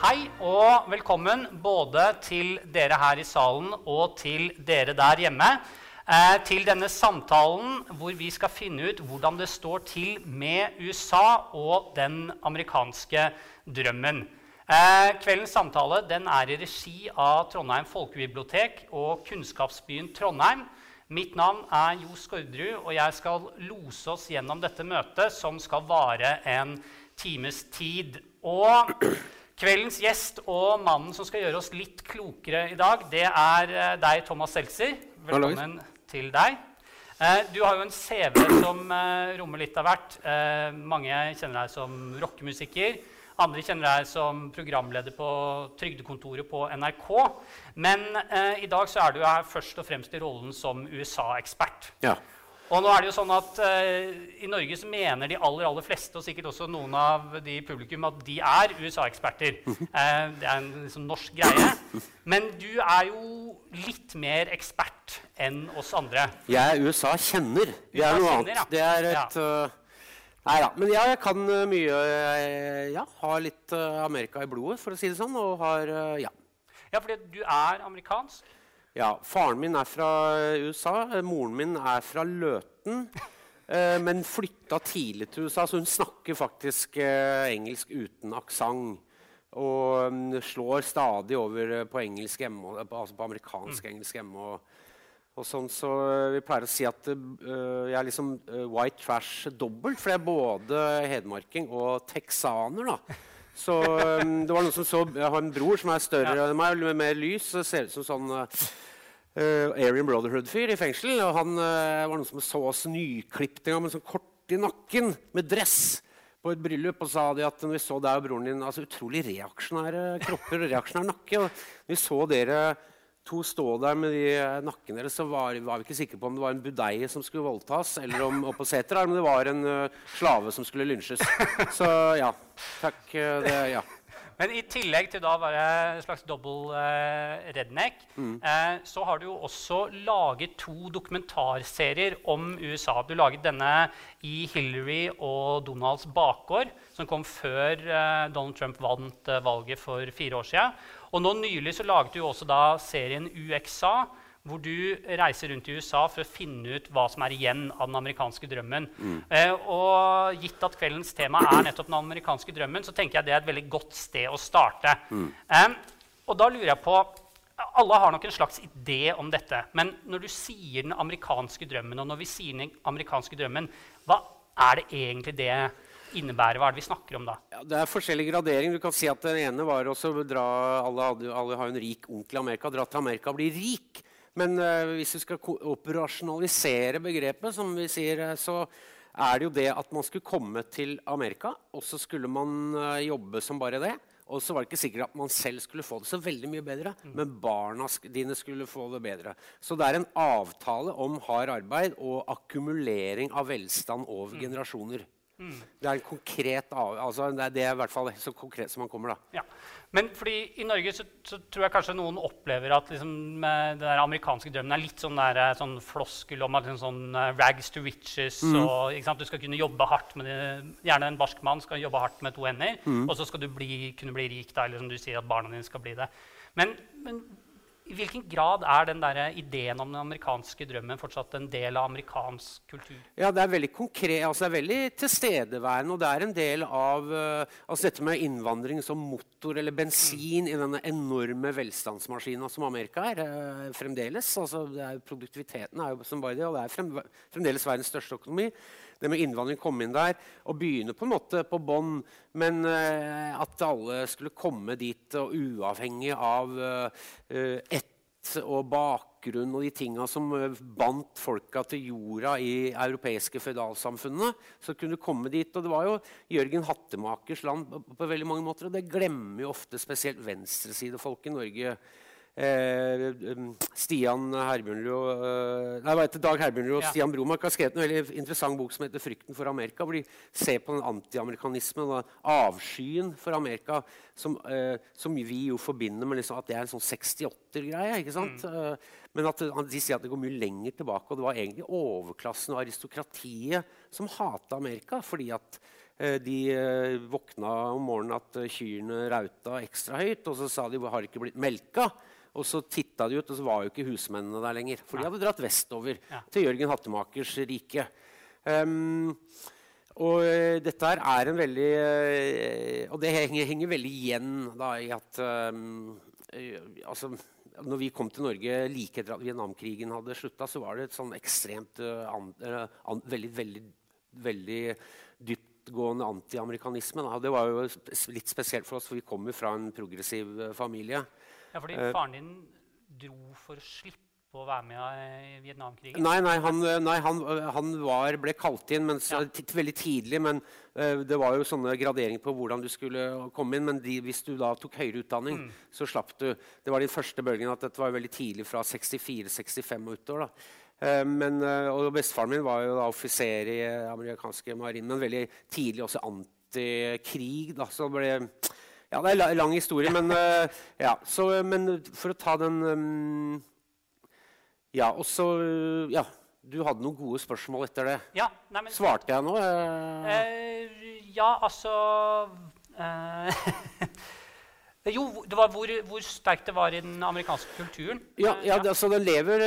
Hei og velkommen både til dere her i salen og til dere der hjemme. Eh, til denne samtalen hvor vi skal finne ut hvordan det står til med USA og den amerikanske drømmen. Eh, kveldens samtale er i regi av Trondheim folkebibliotek og Kunnskapsbyen Trondheim. Mitt navn er Jo Skårderud, og jeg skal lose oss gjennom dette møtet, som skal vare en times tid. Og kveldens gjest og mannen som skal gjøre oss litt klokere i dag, det er eh, deg, Thomas Seltzer. Velkommen til deg. Eh, du har jo en CV som eh, rommer litt av hvert. Mange kjenner deg som rockemusiker. Andre kjenner deg som programleder på Trygdekontoret på NRK. Men eh, i dag så er du her først og fremst i rollen som USA-ekspert. Ja. Og nå er det jo sånn at eh, I Norge så mener de aller aller fleste, og sikkert også noen av de i publikum, at de er USA-eksperter. Eh, det er en liksom, norsk greie. Men du er jo litt mer ekspert enn oss andre. Jeg er USA-kjenner. Det er noe USA-kjenner, ja. Det er et uh, Nei da. Men ja, jeg kan uh, mye øh, Ja, har litt Amerika i blodet, for å si det sånn. Og har Ja. Ja, fordi du er amerikansk. Ja. Faren min er fra USA. eh, Moren min er fra Løten. eh, Men flytta tidlig til USA, så hun snakker faktisk eh, engelsk uten aksent. Og mm, slår stadig over på engelsk hjemme, altså på amerikansk engelsk hjemme. Sånn, så Vi pleier å si at uh, jeg er liksom white trash dobbelt, for jeg er både hedmarking og texaner. da. Så um, det var noen som så Jeg har en bror som er større enn meg, med mer lys. Så Ser ut som sånn øh, uh, Aryan Brotherhood-fyr i fengsel. Og han uh, var noen som så oss nyklipt en gang med sånn kort i nakken, med dress. På et bryllup, og sa de at når vi så deg og broren din altså Utrolig reaksjonære kropper og reaksjonær nakke. Og når vi så dere to stå der med de eh, nakkene deres, så var, var vi ikke sikre på om det var en budeie som skulle voldtas, eller om eller om det var en øh, slave som skulle lynsjes. Så ja. Takk. øh, Det, ja. Men i tillegg til da å være en slags double eh, redneck, eh, så har du jo også laget to dokumentarserier om USA. Du laget denne i Hillary og Donalds bakgård, som kom før eh, Donald Trump vant eh, valget for fire år siden. Og nå nylig så laget du også da serien UXA, hvor du reiser rundt i USA for å finne ut hva som er igjen av den amerikanske drømmen. Eh, og gitt at kveldens tema er nettopp den amerikanske drømmen, så tenker jeg det er et veldig godt sted å starte. Eh, og da lurer jeg på Alle har nok en slags idé om dette. Men når du sier den amerikanske drømmen, og når vi sier den amerikanske drømmen, hva er det egentlig det innebærer? Hva er det vi snakker om da? Ja, det er forskjellig gradering. Du kan si at Den ene var å dra Alle, hadde, alle har jo en rik onkel i Amerika. Dra til Amerika og bli rik. Men eh, hvis vi skal operasjonalisere begrepet, som vi sier, eh, så er det jo det at man skulle komme til Amerika, og så skulle man eh, jobbe som bare det. Og så var det ikke sikkert at man selv skulle få det så veldig mye bedre, men barna dine skulle få det bedre. Så det er en avtale om hard arbeid og akkumulering av velstand over generasjoner. Det er en konkret altså det er det i hvert fall så konkret som man kommer. da. Ja. Men fordi i Norge så, så tror jeg kanskje noen opplever at liksom, eh, den der amerikanske drømmen er litt sånn, der, eh, sånn floskel om at liksom, sånn eh, rags to riches. og ikke sant, Du skal kunne jobbe hardt med det. Gjerne en barsk mann skal jobbe hardt med to hender. Og så skal du bli, kunne bli rik, da, eller som du sier, at barna dine skal bli det. Men, men i hvilken grad er den der ideen om den amerikanske drømmen fortsatt en del av amerikansk kultur? Ja, det er veldig konkret, altså det er veldig tilstedeværende. Og det er en del av eh, altså dette med innvandring som motor eller bensin i denne enorme velstandsmaskina som Amerika er eh, fremdeles. Altså er, produktiviteten er jo som bare det, og det er frem, fremdeles verdens største økonomi. Det med innvandring komme inn der og begynne på en måte på bånn, men eh, at alle skulle komme dit og uavhengig av eh, ett og bakgrunn og de tinga som eh, bandt folka til jorda i europeiske føydalsamfunnene, så kunne du komme dit. Og det var jo Jørgen Hattemakers land på, veldig mange måter, og det glemmer jo ofte spesielt venstresidefolk i Norge. Eh, Stian Herbjørnrud eh, nei, hva heter Dag Herbjørnrud og Ja. Stian Bromark har skrevet en veldig interessant bok som heter 'Frykten for Amerika'. hvor de ser på den antiamerikanismen og avskyen for Amerika som, eh, som vi jo forbinder med liksom at det er en sånn 68-greie. ikke sant? Mm. men at de sier at det går mye lenger tilbake. Og det var egentlig overklassen og aristokratiet som hata Amerika. fordi at de våkna om morgenen at kyrne rauta ekstra høyt, og så sa de har ikke blitt melka. Og så titta de ut, og så var jo ikke husmennene der lenger. For de hadde dratt vestover Ja. til Jørgen Hattemakers rike. Um, og eh, dette her er en veldig eh, Og det henger, henger veldig igjen da, i at um, altså, når vi kom til Norge like etter at Vietnamkrigen hadde slutta, så var det et sånn ekstremt eh, an, an, veldig, veldig, veldig dyptgående antiamerikanisme. Det var jo litt spesielt for oss, for vi kom jo fra en progressiv familie. Ja, fordi Eh. faren din dro for å slippe å være med i Vietnamkrigen? Nei, nei, han, nei, han, han var, ble kalt inn mens, Ja. veldig tidlig. Men uh, det var jo sånne graderinger på hvordan du skulle komme inn. Men de, hvis du da tok høyere utdanning, så slapp du. Det var den første bølgen at dette var veldig tidlig, fra 64-65 og utover. da. Eh, men, uh, og Bestefaren min var jo da offiser i eh, amerikanske marinen, men veldig tidlig også antikrig. da, så ble ja, Det er en lang historie, men, eh, ja, så, men for å ta den um, Ja, og så Ja, du hadde noen gode spørsmål etter det. Ja, nei, men, Svarte jeg nå? Eh, Eh, ja, altså eh, Jo, det var hvor, hvor sterkt det var i den amerikanske kulturen. ja, Eh, ja, det, altså, den, lever,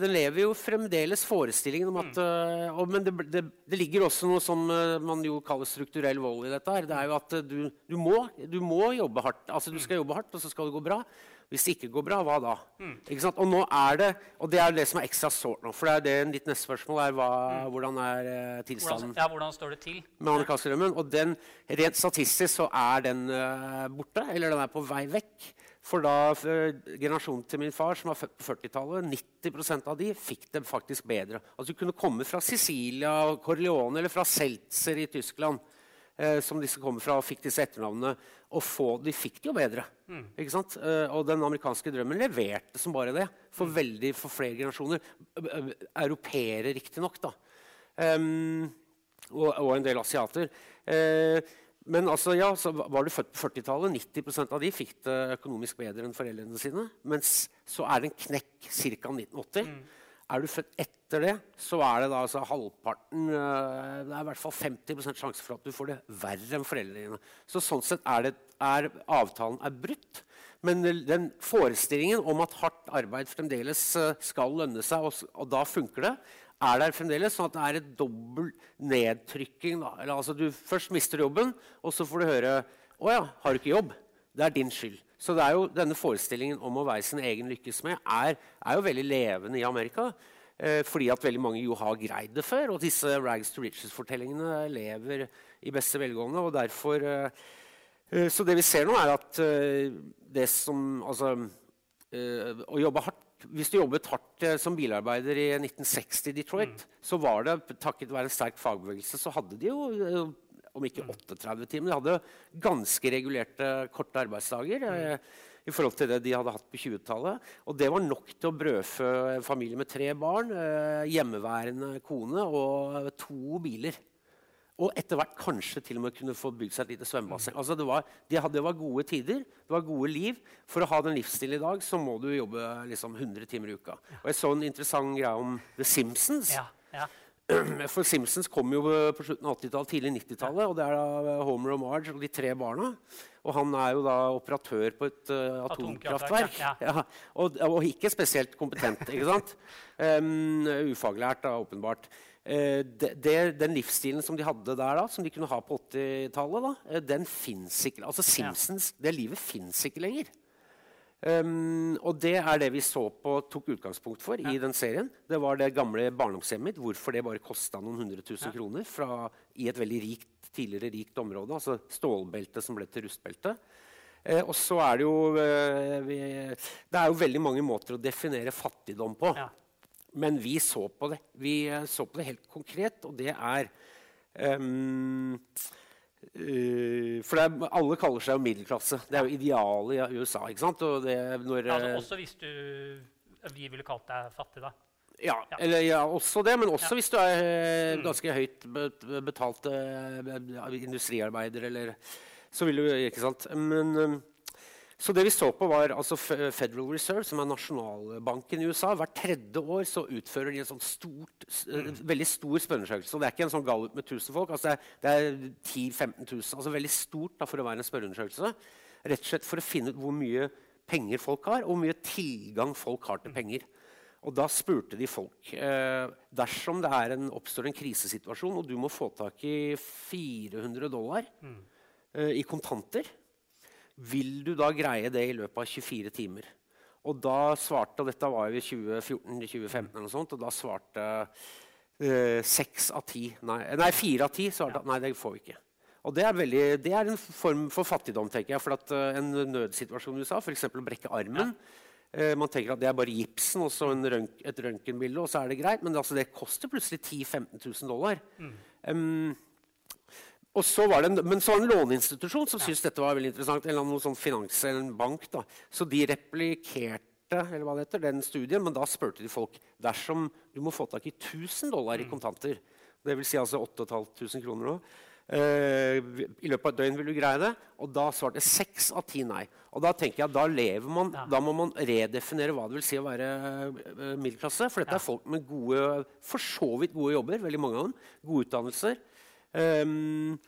den lever jo fremdeles forestillingen om at mm. og, Men det, det, det ligger også noe som eh, man jo kaller strukturell vold i dette. her. Det er jo at eh, du, du, må, du må jobbe hardt. Altså, du skal jobbe hardt, og så skal det gå bra. Hvis det ikke går bra, hva da? Mm. Og nå er det og det er det som er ekstra sårt nå. For det er det ditt neste spørsmål er hva, hvordan er eh, tilstanden hvordan, ja, hvordan står det til? med amerikanske drømmen. Og den, rent statistisk så er den eh, borte, eller den er på vei vekk. For da for generasjonen til min far, som var født på 40-tallet, 90% av de fikk det faktisk bedre. Altså Du kunne komme fra Sicilia, Corleone eller fra Seltzer i Tyskland, eh, som disse kommer fra, og fikk disse etternavnene, og få, de fikk det jo bedre. Ikke sant? Eh, og den amerikanske drømmen leverte som bare det for, veldig, for flere generasjoner. Europeere, riktignok, da. Um, og, og en del asiater. Eh, men altså, ja, så var du født på 40-tallet, 90% av de fikk det økonomisk bedre enn foreldrene sine. Mens så er det en knekk ca. 1980. Er du født etter det, så er det da altså halvparten eh, Det er i hvert fall 50% sjanse for at du får det verre enn foreldrene dine. Så sånn sett er, det, er avtalen er brutt. Men den forestillingen om at hardt arbeid fremdeles eh, skal lønne seg, og, og da funker det, er der fremdeles. Sånn at det er et dobbel nedtrykking. Eller, altså, du først mister jobben, og så får du høre Å ja, har du ikke jobb? Det er din skyld. Så det er jo, denne forestillingen om å være sin egen lykkes med er, er jo veldig levende i Amerika. Eh, fordi at veldig mange jo har greid det før. Og disse rags to riches-fortellingene lever i beste velgående. Og derfor eh, eh, Så det vi ser nå, er at eh, det som Altså å jobbe hardt Hvis du jobbet hardt som bilarbeider i 1960 i Detroit, så var det takket være en sterk fagbevegelse, så hadde de jo om ikke 38 timer, de hadde ganske regulerte, korte arbeidsdager. Eh, i forhold til det de hadde hatt på 20-tallet. Og det var nok til å brødfø en familie med tre barn, eh, hjemmeværende kone og to biler. Og etter hvert kanskje til og med kunne få bygd seg et lite svømmebasseng. Altså det, var, det, det var gode tider, det var gode liv. For å ha den livsstilen i dag så må du jobbe liksom 100 timer i uka. Og Jeg så en interessant greie om The Simpsons. Ja, ja. For Simpsons kom jo på slutten av 80-tallet, tidlig 90-tallet. Og det er da Homer og Marge og de tre barna. Og han er jo da operatør på et uh, Atomkraftverk, ja. Ja, og, og ikke spesielt kompetent, ikke sant? Um, ufaglært, da, åpenbart. Uh, de, de, den livsstilen som de hadde der da, som de kunne ha på 80-tallet, da, eh, den fins ikke. Altså Simpsons, Det livet fins ikke lenger. Um, og det er det vi så på, tok utgangspunkt for i den serien. Det var det gamle barndomshjemmet mitt. Hvorfor det bare kosta noen hundre tusen kroner fra, i et veldig rikt, tidligere rikt område. Altså stålbelte som ble til rustbelte. Eh, og så er det jo eh, vi, Det er jo veldig mange måter å definere fattigdom på. Ja. Men vi så på det. Vi eh, så på det helt konkret, og det er ehm, eh, For er, alle kaller seg jo middelklasse. Det er jo idealet i USA. ikke sant? Og det, når, Altså, eh, også hvis du vi ville kalt deg fattig, da. ja, ja. eller ja, også det, men også Ja. hvis du er eh, ganske høyt betalt uh, industriarbeider eller Så vil du Ikke sant? Men Så det vi så på var altså Federal Reserve, som er nasjonalbanken i USA. Hvert tredje år så utfører de en sånn stort, veldig stor spørreundersøkelse. Og det er ikke en sånn gallup med 1000 folk. altså Det er, er 10 000-15 000. Altså veldig stort da, for å være en spørreundersøkelse. Rett og slett for å finne ut hvor mye penger folk har, og hvor mye tilgang folk har til penger. Og da spurte de folk eh, dersom det en, oppstår en krisesituasjon og du må få tak i 400 dollar eh, i kontanter, vil du da greie det i løpet av 24 timer? Og da svarte, og dette var jo i 2014-2015, eller noe sånt, og da svarte eh, seks av ti Nei, nei fire av ti svarte at nei, det får vi ikke. Og det er, veldig, det er, en form for fattigdom, tenker jeg. For at uh, en nødsituasjon i USA, f.eks. å brekke armen ja. uh, Man tenker at det er bare gipsen og så rønk, et røntgenbilde, og så er det greit. Men det, altså, det koster plutselig 10 000-15 000 dollar. Mm. Um, så var det en, men så var det en låneinstitusjon som syntes dette var veldig interessant. eller noe sånn finans eller en bank da. Så de replikerte eller hva det heter, den studien, men da spurte de folk dersom du må få tak i 1000 dollar i mm. kontanter, dvs. Si altså 8500 kroner nå, eh, I løpet av et døgn vil du greie det. Og da svarte seks av ti nei. Og da tenker jeg at da lever man, ja. da må man redefinere hva det vil si å være uh, middelklasse. For dette er folk med gode, for så vidt gode jobber. veldig mange av dem, Gode utdannelser. Um,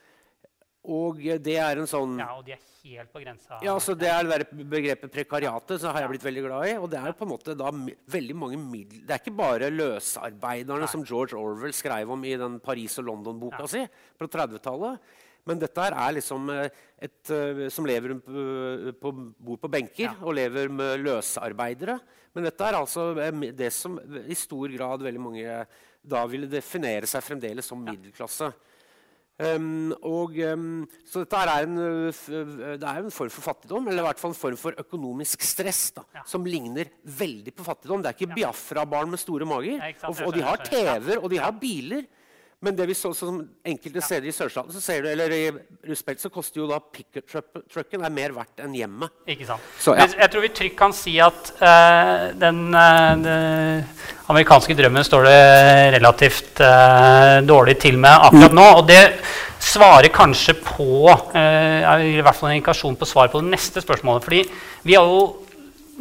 og det er en sånn Ja, og de er helt på grensa. Ja, så Det er det begrepet prekariatet så har jeg blitt veldig glad i. Og det er på en måte da veldig mange middel... Det er ikke bare løsarbeiderne Nei. som George Orwell skrev om i den Paris- og London-boka si på 30-tallet. Men dette her er liksom eh, et uh, som lever på, bor på benker ja. og lever med løsarbeidere. Men dette er altså det som i stor grad veldig mange da ville definere seg fremdeles som middelklasse. Um, og, um, så dette er en, det er en form for fattigdom, eller i hvert fall en form for økonomisk stress, da, ja. som ligner veldig på fattigdom. Det er ikke Biafra-barn med store mager. Og, og, de har TV-er, og de har biler. Men det vi så som enkelte steder i sørstaten, så ser du, eller i Ruspelt, så koster jo da pickup-trucken er mer verdt enn hjemmet. Ikke sant. Så, ja. Jeg tror vi trygt kan si at uh, den, uh, den, amerikanske drømmen står det relativt uh, dårlig til med akkurat nå. Og det svarer kanskje på i hvert fall en indikasjon på svar på det neste spørsmålet. fordi vi har jo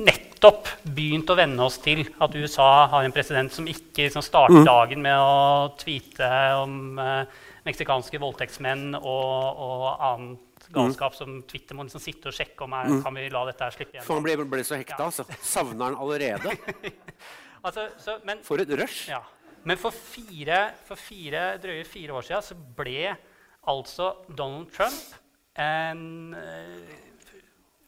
nett nettopp begynt å venne oss til at USA har en president som ikke liksom, starter mm. dagen med å tweete om eh, meksikanske voldtektsmenn og, og annet galskap mm. som Twitter må liksom sitte og sjekke om er, mm. kan vi la dette her slippe igjen. For han ble, ble så hekta, ja. så savner han allerede. altså, så, men, for et rush. Ja. Men for, fire, for fire, drøye fire år siden så ble altså Donald Trump en uh,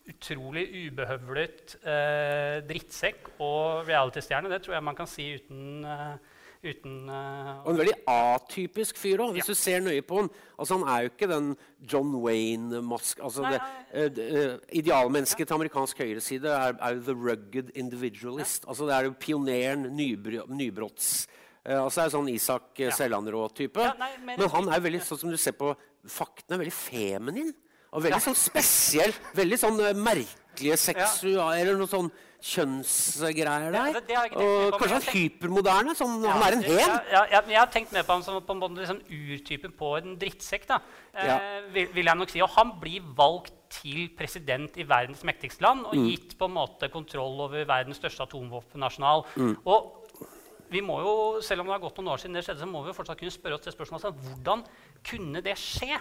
utrolig ubehøvlet eh, drittsekk og reality-stjerne. Det tror jeg man kan si uten, uh, uten uh, Og en veldig atypisk fyr òg, hvis ja. du ser nøye på ham. Altså, han er jo ikke den John Wayne-mask altså, uh, Idealmennesket til amerikansk høyreside er, er the rugged individualist. Ja. Altså, det er jo pioneren, nybr nybrotts... altså det er sånn Isak ja. Sellandrå-type. Ja, men, men, han er veldig, sånn som du ser på faktene, veldig feminin. Og veldig sånn spesiell. Veldig sånn uh, merkelige seksuale Eller noe sånn kjønnsgreier der. Det, det og kanskje han hypermoderne. Sånn, ja, han er en hen. Ja, ja, jeg har tenkt mer på ham som på en måte liksom urtypen på en drittsekk. da, eh, vil, vil, jeg nok si. Og han blir valgt til president i verdens mektigste land og mm. gitt på en måte kontroll over verdens største atomvåpennasjonal. Mm. Og vi må jo, selv om det har gått noen år siden det skjedde, så må vi jo fortsatt kunne spørre oss det spørsmålet. Hvordan kunne det skje?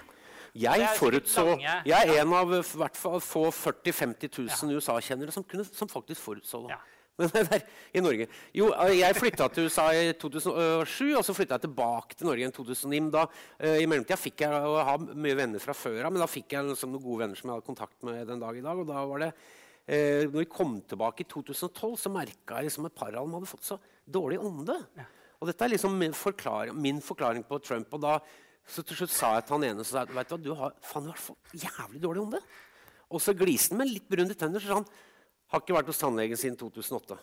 Jeg forutså Jeg er en av hvert fall få 40 000-50 000 USA-kjennere som, som, faktisk forutså det. i Norge. Jo, jeg flytta til USA i 2007, og så flytta jeg tilbake til Norge i 2009. Da, uh, I mellomtida fikk jeg å ha mye venner fra før av, men da fikk jeg liksom, noen gode venner som jeg hadde kontakt med den dag i dag. og da var det eh, når vi kom tilbake i 2012, så merka jeg liksom et par av dem hadde fått så dårlig ånde. Ja. Og dette er liksom min forklaring, min forklaring på Trump. og da så til slutt sa jeg til han ene så sa jeg, vet du hva, du har faen, i jævlig dårlig ånde. Og så gliste han med litt brune tenner. Så sa han har ikke vært hos tannlegen siden 2008.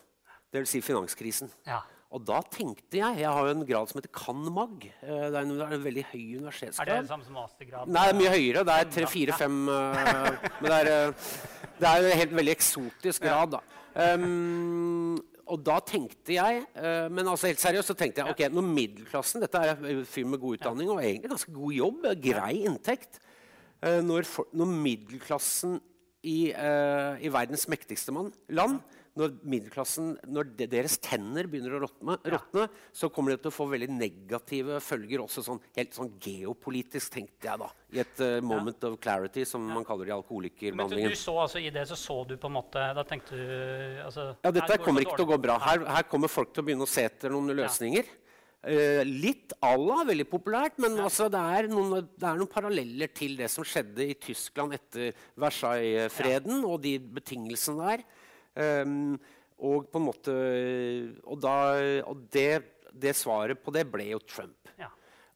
Det vil si finanskrisen. Ja. Og da tenkte jeg Jeg har jo en grad som heter cand.mag. Eh, det er en, det er en veldig høy universitetsgrad. Er det det samme som mastergrad? Nei, det er mye høyere. Det er tre-fire-fem uh, Men det er, uh, det er en helt veldig eksotisk grad, da. Um, og da tenkte jeg uh, Men altså helt seriøst så tenkte jeg ok, når middelklassen Dette er en fyr med god utdanning og egentlig ganske god jobb, grei inntekt. Uh, når, for, når, middelklassen i, uh, i verdens mektigste land når middelklassen, når de, deres tenner begynner å råtne, råtne, så kommer det til å få veldig negative følger. også sånn, Helt sånn geopolitisk, tenkte jeg da. I et uh, moment ja. of clarity, som ja. man kaller det i alkoholikerbehandlingen. Men du, du, så altså I det så så du på en måte Da tenkte du altså, Ja, dette kommer ikke til å gå bra. Her, her, kommer folk til å begynne å se etter noen løsninger. Uh, litt Allah, veldig populært, men ja. altså, det, er noen, det, er noen, paralleller til det som skjedde i Tyskland etter Versailles-freden ja. og de betingelsene der. Um, og på en måte Og, da, og det, det, svaret på det ble jo Trump. Ja.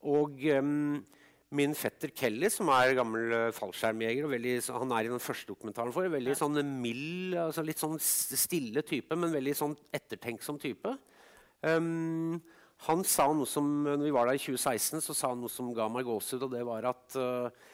Og um, min fetter Kelly, som er gammel uh, fallskjermjeger og veldig, Han er i den første dokumentaren for veldig sånn mild, altså litt sånn stille type, men veldig sånn ettertenksom type. Um, han sa noe som, når vi var der i 2016, så sa han noe som ga meg gåsehud. og det var at uh,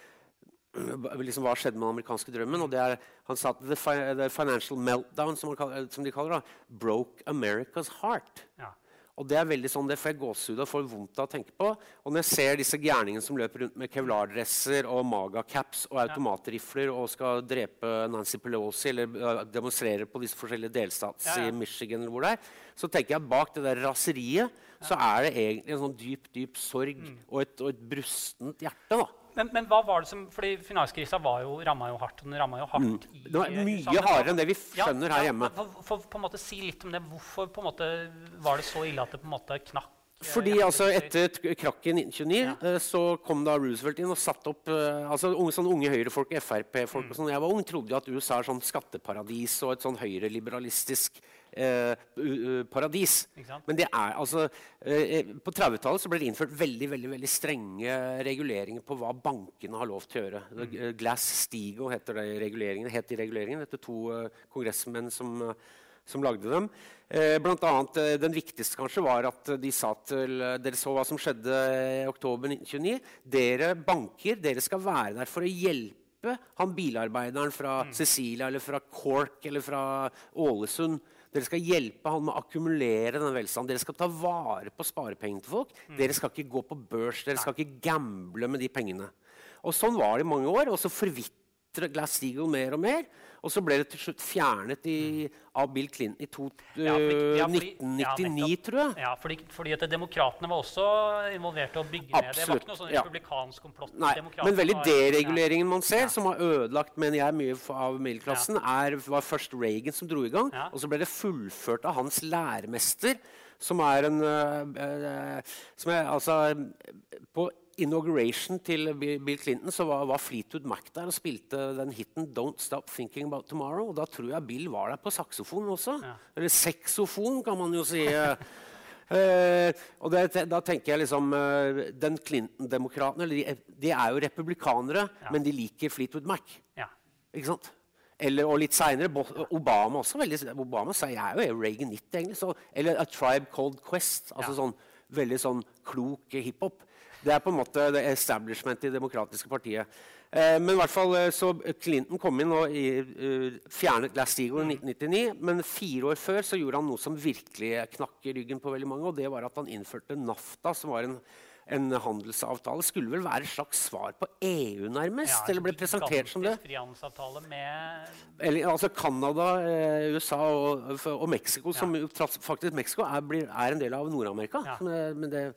liksom, Hva skjedde med den amerikanske drømmen? og det er, Han sa at the, fi the financial meltdown, som, som, de kaller det, broke America's heart. Ja. Og Det er veldig sånn, det får jeg gåsehud og får vondt av å tenke på. Og når jeg ser disse gærningene som løper rundt med kevlardresser og magacaps og automatrifler og skal drepe Nancy Pelosi eller demonstrere på disse forskjellige delstats ja, ja. i Michigan, eller hvor det er, så tenker jeg at bak det der raseriet så er det egentlig en sånn dyp dyp sorg mm. og, et, og et brustent hjerte. da. Men, men, hva var det som, fordi Finanskrisa ramma jo hardt. den jo hardt mm. Det var mye hardere enn det vi skjønner ja, her hjemme. Ja, for, for, på en måte Si litt om det. Hvorfor på en måte, var det så ille at det på en måte knakk? Fordi altså, Etter krakket i 1929 ja. Eh, så kom da Roosevelt inn og satte opp uh, altså unge, sånn unge høyrefolk, Frp-folk mm. og sånn. Jeg var ung, trodde jo at USA er sånn skatteparadis og et sånn høyreliberalistisk eh, paradis. Men det er altså eh, På 30-tallet ble det innført veldig veldig, veldig strenge reguleringer på hva bankene har lov til å gjøre. Mm. Glass-Steagall heter det i reguleringen. Het de reguleringene etter to eh, kongressmenn som, uh, som lagde dem. Eh, blant annet, eh, den viktigste kanskje var at de sa til Dere så hva som skjedde i oktober 1929. Dere banker dere skal være der for å hjelpe han bilarbeideren fra mm. Cecilia eller fra Cork eller fra Ålesund dere skal hjelpe han med å akkumulere den velstanden. Dere skal ta vare på sparepengene til folk. Mm. Dere skal ikke gå på børs. Dere skal ikke gamble med de pengene. Og Sånn var det i mange år. Og så forvitret Glass-Steagall mer og mer. Og så ble det til slutt fjernet i, av Bill Clinton i to, ja, fordi, ja, fordi, 1999, ja, tror jeg. Ja, fordi, fordi at Demokratene var også involvert i å bygge Absolutt. ned. Det var ikke noe sånn republikansk komplott. Nei, men veldig dereguleringen man ser, som har ødelagt mener jeg, mye av middelklassen, er, var først Reagan som dro i gang. Og så ble det fullført av hans læremester, som er en uh, som er, altså, På inauguration til Bill Clinton så var, var, Fleetwood Mac der og spilte den hiten 'Don't Stop Thinking About Tomorrow'. Og da tror jeg Bill var der på saksofon også. Ja. Eller saksofon, kan man jo si. Uh, og det, da tenker jeg liksom uh, Den Clinton-demokratene de, de, er jo republikanere, ja. men de liker Fleetwood Mac. Ja. Ikke sant? Eller, og litt seinere Obama også. Veldig, Obama sa jeg er jo Reaganitt, egentlig. Så, eller A Tribe Called Quest. altså sånn Veldig sånn klok hiphop. Det er på en måte det establishment i det demokratiske partiet. Eh, men i hvert fall eh, så Clinton kom inn og i, uh, fjernet Glass-Steagall i 1999. Men fire år før så gjorde han noe som virkelig knakk i ryggen på veldig mange. og det var at Han innførte NAFTA, som var en, en handelsavtale. Skulle vel være et slags svar på EU, nærmest? Ja, eller ble presentert som det. Med... Eller, altså Canada, eh, USA og, og Mexico, ja. som faktisk Mexico er, blir, er, en del av Nord-Amerika. Ja. Men det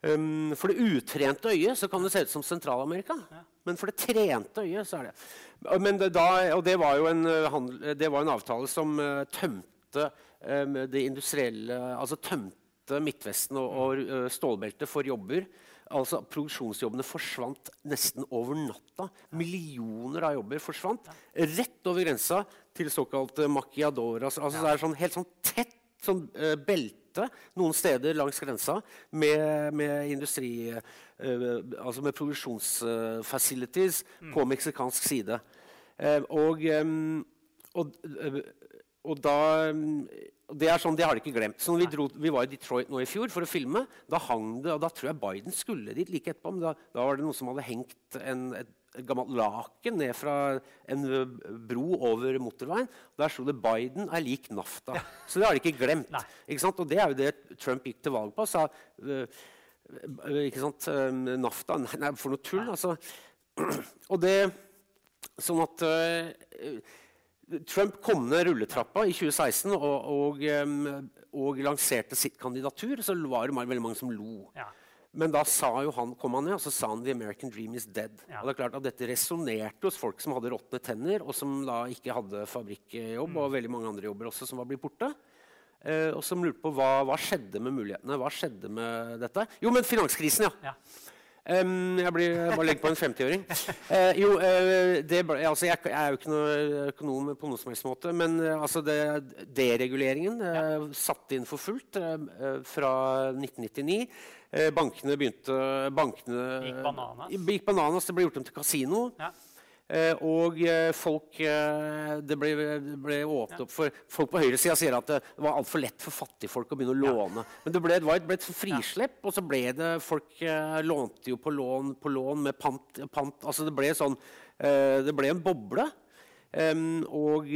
Um, for det utrente øyet så kan det se ut som Sentral-Amerika. Ja. Men for det trente øyet så er det Men det, da, Og det var jo en, uh, det var en avtale som uh, tømte um, det industrielle Altså tømte Midtvesten og, og uh, stålbeltet for jobber. Altså Produksjonsjobbene forsvant nesten over natta. Millioner av jobber forsvant. Rett over grensa til såkalte maquiadoras. Altså, det er sånn, helt sånn tett sånn, belte ute noen steder langs grensa med, med industri uh, Altså med produksjonsfacilities mm. på meksikansk side. Uh, og, um, og, uh, og, da det er sånn, det har de ikke glemt. Så vi, dro, vi, var i Detroit nå i fjor for å filme. Da hang det, og da tror jeg Biden skulle dit like etterpå. Men da, da var det noen som hadde hengt en, et et gammelt laken ned fra en bro over motorveien. Der sto det 'Biden er lik NAFTA'. Ja. Så det har de ikke glemt. Ikke og det er jo det Trump gikk til valg på. Sa, uh, ikke sant, uh, NAFTA Nei, for noe tull, altså. Og det sånn at uh, Trump kom ned rulletrappa i 2016 og, og, em, og lanserte sitt kandidatur. Så var det veldig mange som lo. Ja. Men da han, kom han ned og så sa han 'The American Dream is dead'. Ja. Og det er klart at Dette resonnerte hos folk som hadde råtne tenner, og som da ikke hadde fabrikkjobb, og veldig mange andre jobber også som var blitt borte. Eh, og som lurte på hva, hva skjedde med mulighetene. Hva skjedde med dette? Jo, men finanskrisen, ja. Ja. Um, jeg blir bare legger på en 50-åring. Uh, jo, uh, det, altså, jeg, jeg er jo ikke noe økonom på noen som helst måte, men uh, altså, det, dereguleringen uh, satte inn for fullt eh, eh, fra 1999. Eh, bankene begynte bankene, Gikk bananas. Gikk bananas, Det ble gjort om til kasino. Ja. Eh, og eh, folk Det ble, ble åpnet opp for Folk på høyresida sier at det var altfor lett for fattigfolk å begynne å låne. Men det ble, det var et, et frislepp, og så ble det Folk lånte jo på lån på lån med pant. pant altså det ble sånn eh, Det ble en boble. Og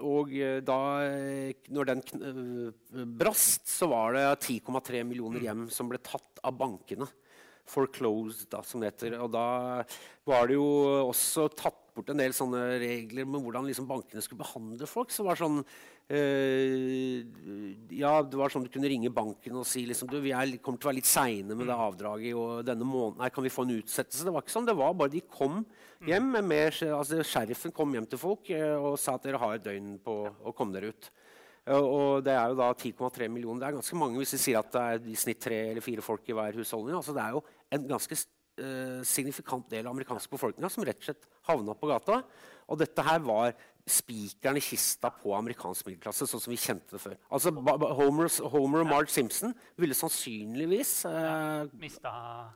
og eh, da eh, når den eh, brast, så var det 10,3 millioner hjem som ble tatt av bankene. Foreclosed, da, som det heter. Og da var det jo også tatt bort en del sånne regler med hvordan liksom bankene skulle behandle folk. Så var sånn øh, Ja, det var sånn du kunne ringe banken og si liksom, du, vi er, kommer til å være litt seine med det avdraget. og denne måneden kan vi få en utsettelse. Det var ikke sånn. Det var bare de kom hjem med altså Sheriffen kom hjem til folk eh, og sa at dere har et døgn på å komme dere ut. Og det er jo da 10,3 millioner. Det er ganske mange hvis vi sier at det er i snitt tre eller fire folk i hver husholdning. Altså det er jo en ganske eh, signifikant del av amerikansk befolkninga som rett og slett havna på gata. Og dette her var spikeren i kista på amerikansk middelklasse, sånn som vi kjente det før. Altså Homer, Homer og Marge Simpson ville sannsynligvis eh, Mista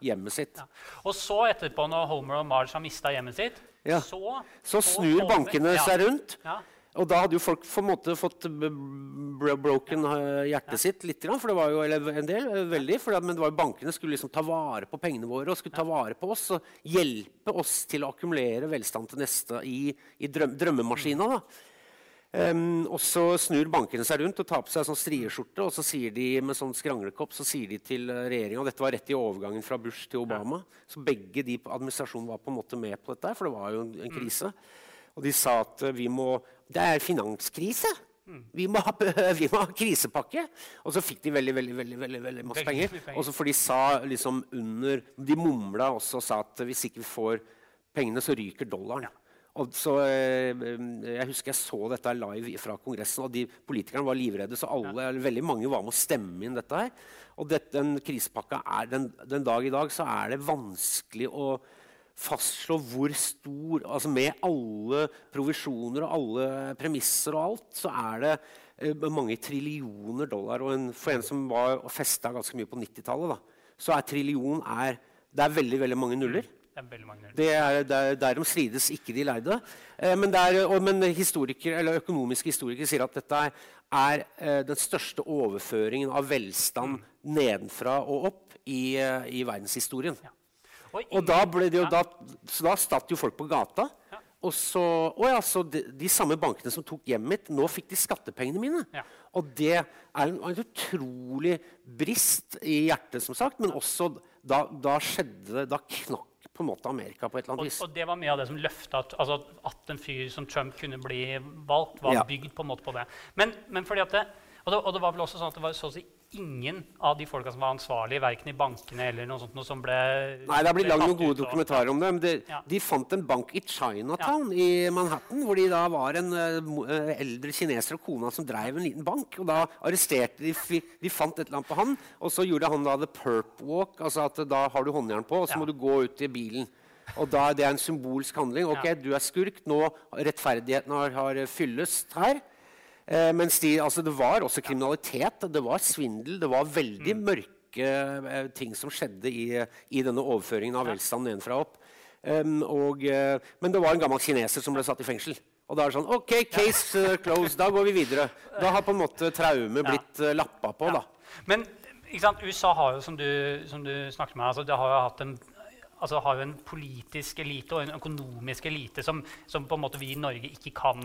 hjemmet sitt. ja. Og så etterpå, når Homer og Marge har mista hjemmet sitt, Ja. så Så snur Homer- bankene seg rundt. Ja. Og da hadde jo folk på en måte fått broken eh, hjertet sitt litt. For det var jo eller en del, eh, veldig, for det, men det var jo bankene skulle liksom ta vare på pengene våre og skulle ta vare på oss og hjelpe oss til å akkumulere velstand til neste i, i drøm, drømmemaskina. da. Um, og så snur bankene seg rundt og tar på seg sånn strieskjorte og så sier de med sånn skranglekopp så sier de til uh, regjeringa Dette var rett i overgangen fra Bush til Obama. Så begge de på administrasjonen var på en måte med på dette, for det var jo en, en krise. Og de sa at vi må Det er finanskrise. Vi må, ha, vi må ha krisepakke. Og så fikk de veldig veldig, veldig, veldig, veldig masse penger. Og så for de sa liksom under De mumla også og sa at hvis ikke vi får pengene, så ryker dollaren. Og så, eh, jeg husker jeg så dette live fra Kongressen, og de politikerne var livredde. Så alle, eller veldig mange var med å stemme inn dette her. Og dette, den krisepakka er den, den dag i dag så er det vanskelig å fastslå hvor stor altså Med alle provisjoner og alle premisser og alt, så er det eh, mange trillioner dollar. Og en, for en som var og festa ganske mye på 90-tallet, da, så er trillion er, Det er veldig, veldig mange nuller. Det er veldig mange nuller. Det er, der, Derom strides ikke de lærde. Eh, men, det er, og, men historikere, eller økonomiske historikere sier at dette er, eh, den største overføringen av velstand nedenfra og opp i, eh, i verdenshistorien. Ja. Og da ble det jo da, så da satt jo folk på gata. Og så, å ja, så de, de samme bankene som tok hjemmet mitt, nå fikk de skattepengene mine. Ja. Og det er en, en utrolig brist i hjertet, som sagt. Men også da, da skjedde det Da knakk på en måte Amerika på et eller annet vis. og det var mye av det som løfta at, altså, at en fyr som Trump kunne bli valgt, var Ja. bygd på en måte på det. Men, men fordi at det, og, det, og det var vel også sånn at det var så å si ingen av de folka som var ansvarlige, verken i bankene eller noe sånt, noe som ble Nei, Det har blitt lagd noen gode dokumentarer om det. men det, Ja. De fant en bank i Chinatown i Manhattan, hvor de da var en uh, eldre kineser og kona som drev en liten bank. og Da arresterte de De fant et eller annet på han, og så gjorde han da the perp walk. altså at Da har du håndjern på, og så Ja. må du gå ut i bilen. Og da, Det er en symbolsk handling. Ok, Ja. du er skurk. Nå rettferdigheten har, har fyllest her. Eh, mens de, altså det var også kriminalitet, det var svindel, det var veldig Mm. mørke eh, ting som skjedde i, i denne overføringen av velstand nedenfra opp. Um, og, eh, men det var en gammel kineser som ble satt i fengsel. Og da er det sånn OK, case eh, closed. Da går vi videre. Da har på en måte traume blitt uh, lappa på, da. Men USA har jo, som du, som du snakket med, altså, det har jo hatt en altså har jo en politisk elite og en økonomisk elite som, som på en måte vi i Norge ikke kan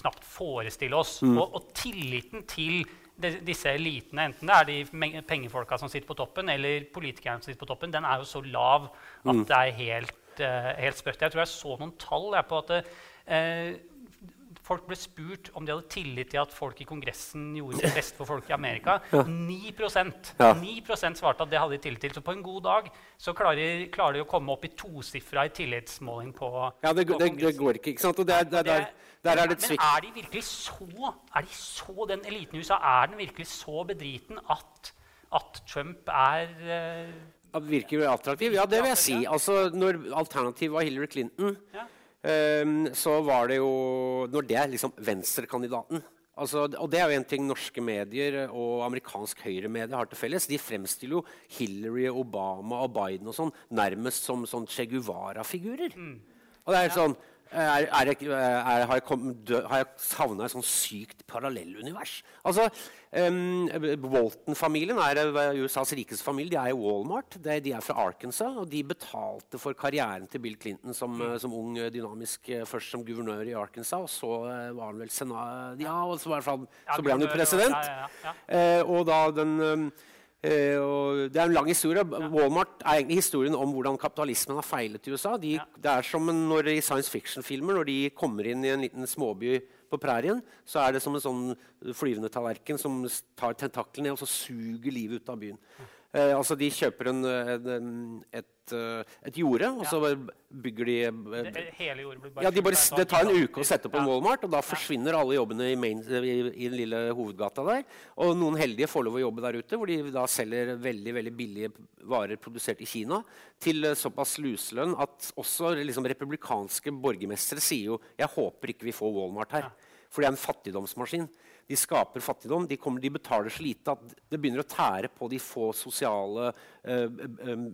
knapt forestille oss. Og, og tilliten til de, disse elitene, enten det er de pengefolka som sitter på toppen, eller politikerne som sitter på toppen, den er jo så lav at det er helt helt, uh, helt sprøtt. Jeg tror jeg så noen tall jeg, på at uh, folk ble spurt om de hadde tillit til at folk i Kongressen gjorde sitt best for folk i Amerika. Ja. 9, ja. 9% svarte at det hadde de tillit til. Så på en god dag så klarer, klarer de å komme opp i tosifra i tillitsmåling på, ja, det, på det, det, går ikke. ikke sant? Og det er, det, der, der er det men er de virkelig så, er de så Den eliten i USA er den virkelig så bedriten at, at Trump er uh, Virker attraktiv? Ja, det vil jeg si. Altså, når alternativet var Hillary Clinton ja så var det jo Når det er liksom venstrekandidaten altså, Og det er jo en ting norske medier og amerikansk høyremedier har til felles. De fremstiller jo Hillary, Obama og Biden og sånn nærmest som sånn Che Guevara-figurer. Mm. Og det er ja. Sånn er, er jeg, er, har jeg, jeg savna et sånn sykt parallellunivers? Altså, um, Walton-familien er eh, USAs rikeste familie. De er i Walmart. De, de, er fra Arkansas. Og de betalte for karrieren til Bill Clinton som, mm. som ung, dynamisk eh, Først som guvernør i Arkansas, og så var han vel senat... Ja, og så, han, så ble han jo president. Ja, ja, ja, uh, og da den um, Uh, det er en lang historie. Ja. Walmart er egentlig historien om hvordan kapitalismen har feilet i USA. De, ja. Det er som når i science fiction-filmer når de kommer inn i en liten småby på prærien, så er det som en sånn flyvende tallerken som tar tentaklene ned og så suger livet ut av byen. Uh, altså De kjøper en, en, et et, eh, et jorde, og så bygger de eh, det, Hele jordet blir bare ja, de bare, Det tar en uke å sette opp en Walmart, og da forsvinner alle jobbene i, main, i, i, den lille hovedgata der. Og noen heldige får lov å jobbe der ute, hvor de da selger veldig veldig billige varer produsert i Kina til eh, såpass luselønn at også liksom, republikanske borgermestere sier jo jeg håper ikke vi får Walmart her. For det er en fattigdomsmaskin de skaper fattigdom. De, kommer, de, betaler så lite at det begynner å tære på de få sosiale uh,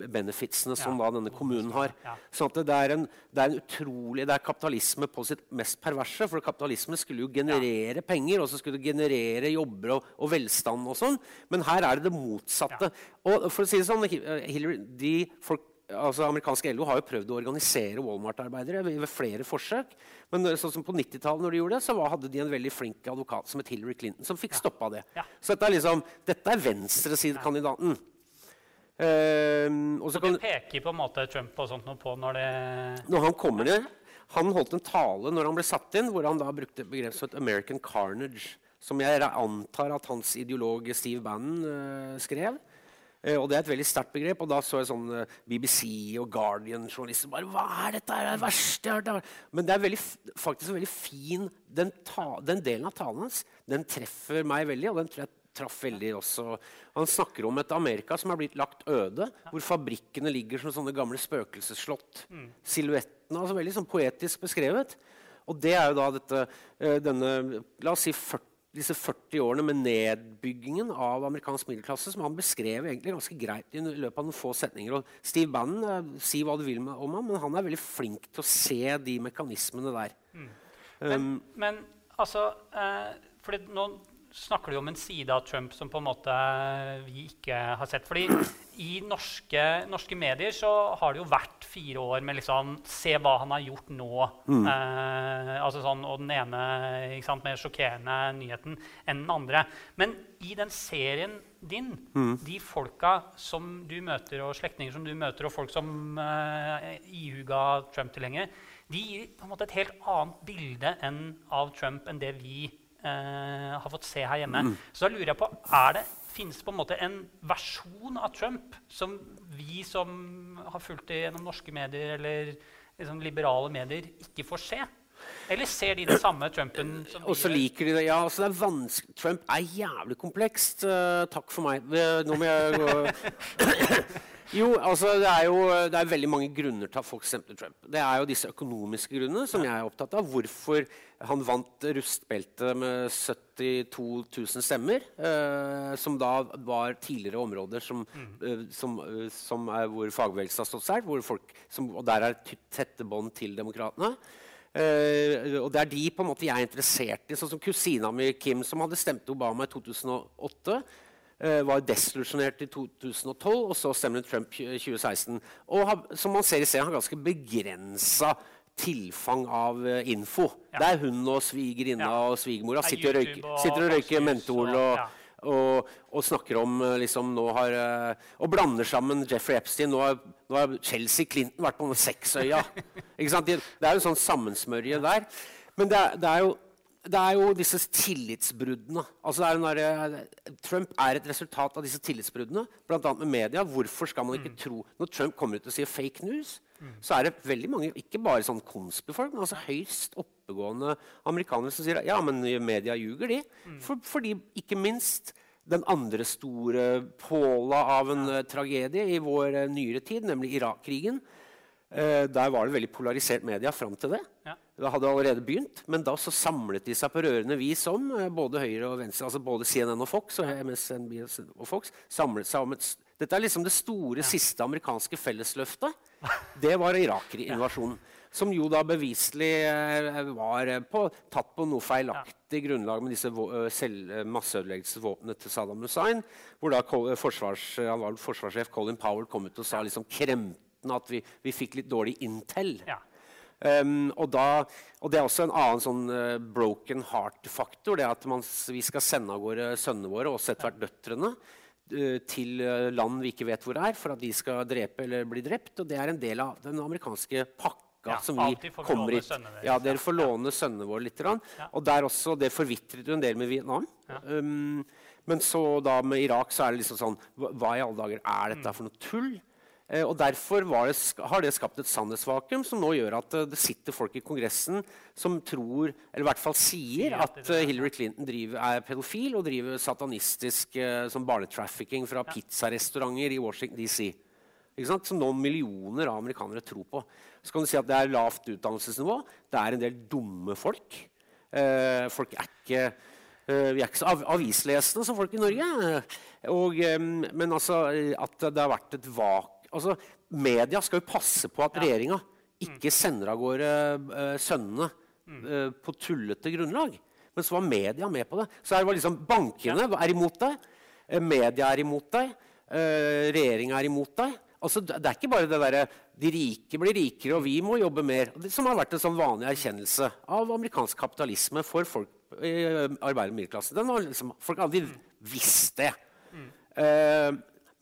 benefitsene som ja. denne kommunen har. Ja. Sånn at det er, en, det er, en, utrolig, det er kapitalisme på sitt mest perverse. For kapitalisme skulle jo generere ja. penger og så skulle det generere jobber og, og, velstand. og sånn. Men her er det det motsatte. Og for å si det sånn, Hillary, de folk altså Amerikanske LO har jo prøvd å organisere Walmart-arbeidere ved flere forsøk. Men sånn som på 90-tallet når de gjorde det, så hadde de en veldig flink advokat som het Hillary Clinton, som fikk stoppa det. Ja. Så dette er liksom, dette er venstresidekandidaten. Uh, og så kan, det peker på en måte Trump og sånt noe på når det Når han kommer ned Han holdt en tale når han ble satt inn, hvor han da brukte begrep som et 'American carnage'. Som jeg antar at hans ideolog Steve Bannon uh, skrev. Uh, og Det er et veldig sterkt begrep. og Da så jeg sånn uh, BBC og Guardian-journalister bare Hva er dette? her? Det er det verste jeg har hørt. Men det er veldig, faktisk veldig fin den, ta, den, delen av talen hans den treffer meg veldig, og den tror jeg traff veldig også. Han snakker om et Amerika som er blitt lagt øde, hvor fabrikkene ligger som sånne gamle spøkelsesslott. Mm. Silhuettene altså veldig sånn poetisk beskrevet. Og det er jo da dette, uh, denne La oss si 40 disse 40 årene med nedbyggingen av amerikansk middelklasse, som han beskrev egentlig ganske greit i løpet av noen få setninger. Og Steve Bannon, eh, si hva du vil om ham, men han er veldig flink til å se de mekanismene der. Mm. Men, um, men, altså eh, fordi nå snakker du om en side av Trump som på en måte vi ikke har sett. Fordi i norske, norske medier så har det jo vært fire år med liksom Se hva han har gjort nå. Mm. Eh, altså sånn, og den ene sant, mer sjokkerende nyheten enn den andre. Men i den serien din, mm. de folka som du møter, og slektninger som du møter, og folk som eh, ihuga Trump-tilhengere, de gir på en måte et helt annet bilde enn, av Trump enn det vi eh, har fått se her hjemme. Mm. Så da lurer jeg på, er det, finnes det på en måte en versjon av Trump som vi som har fulgt det gjennom norske medier eller liksom liberale medier, ikke får se? Eller ser de det samme Trumpen som Og så liker de det. Ja, altså det er vanskelig. Trump er jævlig komplekst. Uh, takk for meg. Nå må jeg gå Jo, altså det er jo det er veldig mange grunner til at folk stemte Trump. Det er jo disse økonomiske grunnene som jeg er opptatt av. Hvorfor han vant rustbeltet med 72 000 stemmer. Eh, som da var tidligere områder som, mm. eh, som, eh, som hvor fagbevegelsen har stått sterkt. Og der er tette bånd til demokratene. Uh, og det er de på en måte jeg er interessert i. Sånn som kusina mi Kim, som hadde stemt Obama i 2008 uh, var desillusjonert i 2012, og så stemmer Trump i 2016. Og har, som man ser i serien, har ganske begrensa tilfang av uh, info. Ja. Det er hun og svigerinna ja. og svigermora sitter, og røyker, sitter og røyker mentol og, Og, og, snakker om eh, liksom, nå har, Og blander sammen Jeffrey Epstein. Nå har, nå har Chelsea Clinton vært på Sexøya. Det er jo en sånn sammensmørje der. Men det er, det er, jo, det er jo disse tillitsbruddene. Altså er der, Trump er et resultat av disse tillitsbruddene, bl.a. med media. Hvorfor skal man ikke mm. tro Når Trump kommer ut og sier fake news, mm. så er det veldig mange, ikke bare sånn konspifolk, men altså høyst oppegående amerikanere som sier ja, men media ljuger, de. Mm. For, fordi ikke minst den andre store påla av en uh, tragedie i vår uh, nyere tid, nemlig Irak-krigen. Uh, der var det veldig polarisert media fram til det. Ja. Det hadde allerede begynt, Men da så samlet de seg på rørende vis om både høyre og venstre, altså både CNN og Fox og MSNB og Fox, samlet seg om et Dette er liksom det store, ja. siste amerikanske fellesløftet. Det var Irak-invasjonen. Som jo da beviselig eh, var eh, på, tatt på noe feilaktig grunnlag med disse eh, masseødeleggelsesvåpnene til Saddam Hussein. Hvor da forsvars, forsvarssjef Colin Powell kom ut og sa liksom kremten at vi, vi fikk litt dårlig intel. Ja. Um, og, da, og, det er også en annen sånn uh, broken heart-faktor. det at man, Vi skal sende av gårde sønnene våre, også etter hvert døtrene, uh, til land vi ikke vet hvor er, for at de skal drepe eller bli drept. Og det er en del av den amerikanske pakka ja, som vi kommer hit. Ja, dere får låne sønnene våre litt. Ja. Og der også, det forvitret jo en del med Vietnam. Ja. Um, men så da med Irak så er det liksom sånn Hva i alle dager er dette for noe tull? Eh, og Derfor det, har det skapt et sannhetsvakuum som nå gjør at uh, det sitter folk i Kongressen som tror, eller i hvert fall sier, at uh, Hillary Clinton driver, er pedofil og driver satanistisk som barnetrafficking fra pizzarestauranter i Washington DC. Som noen millioner av amerikanere tror på. Så kan du si at det er lavt utdannelsesnivå. Det er en del dumme folk. Eh, folk er ikke, eh, vi er ikke så av, avislesende som folk i Norge. Og, eh, men altså at det har vært et vak... Altså, media skal jo passe på at ja. regjeringa ikke sender av gårde uh, sønnene uh, på tullete grunnlag. Men så var media med på det. Så her var liksom bankene er imot deg. Eh, media er imot deg. regjeringa er imot deg. Altså, det er ikke bare det derre de rike blir rikere, og vi må jobbe mer. Det som har vært en sånn vanlig erkjennelse av amerikansk kapitalisme for folk i arbeid- og middelklasse. Liksom, folk har aldri visst det. Mm. Uh,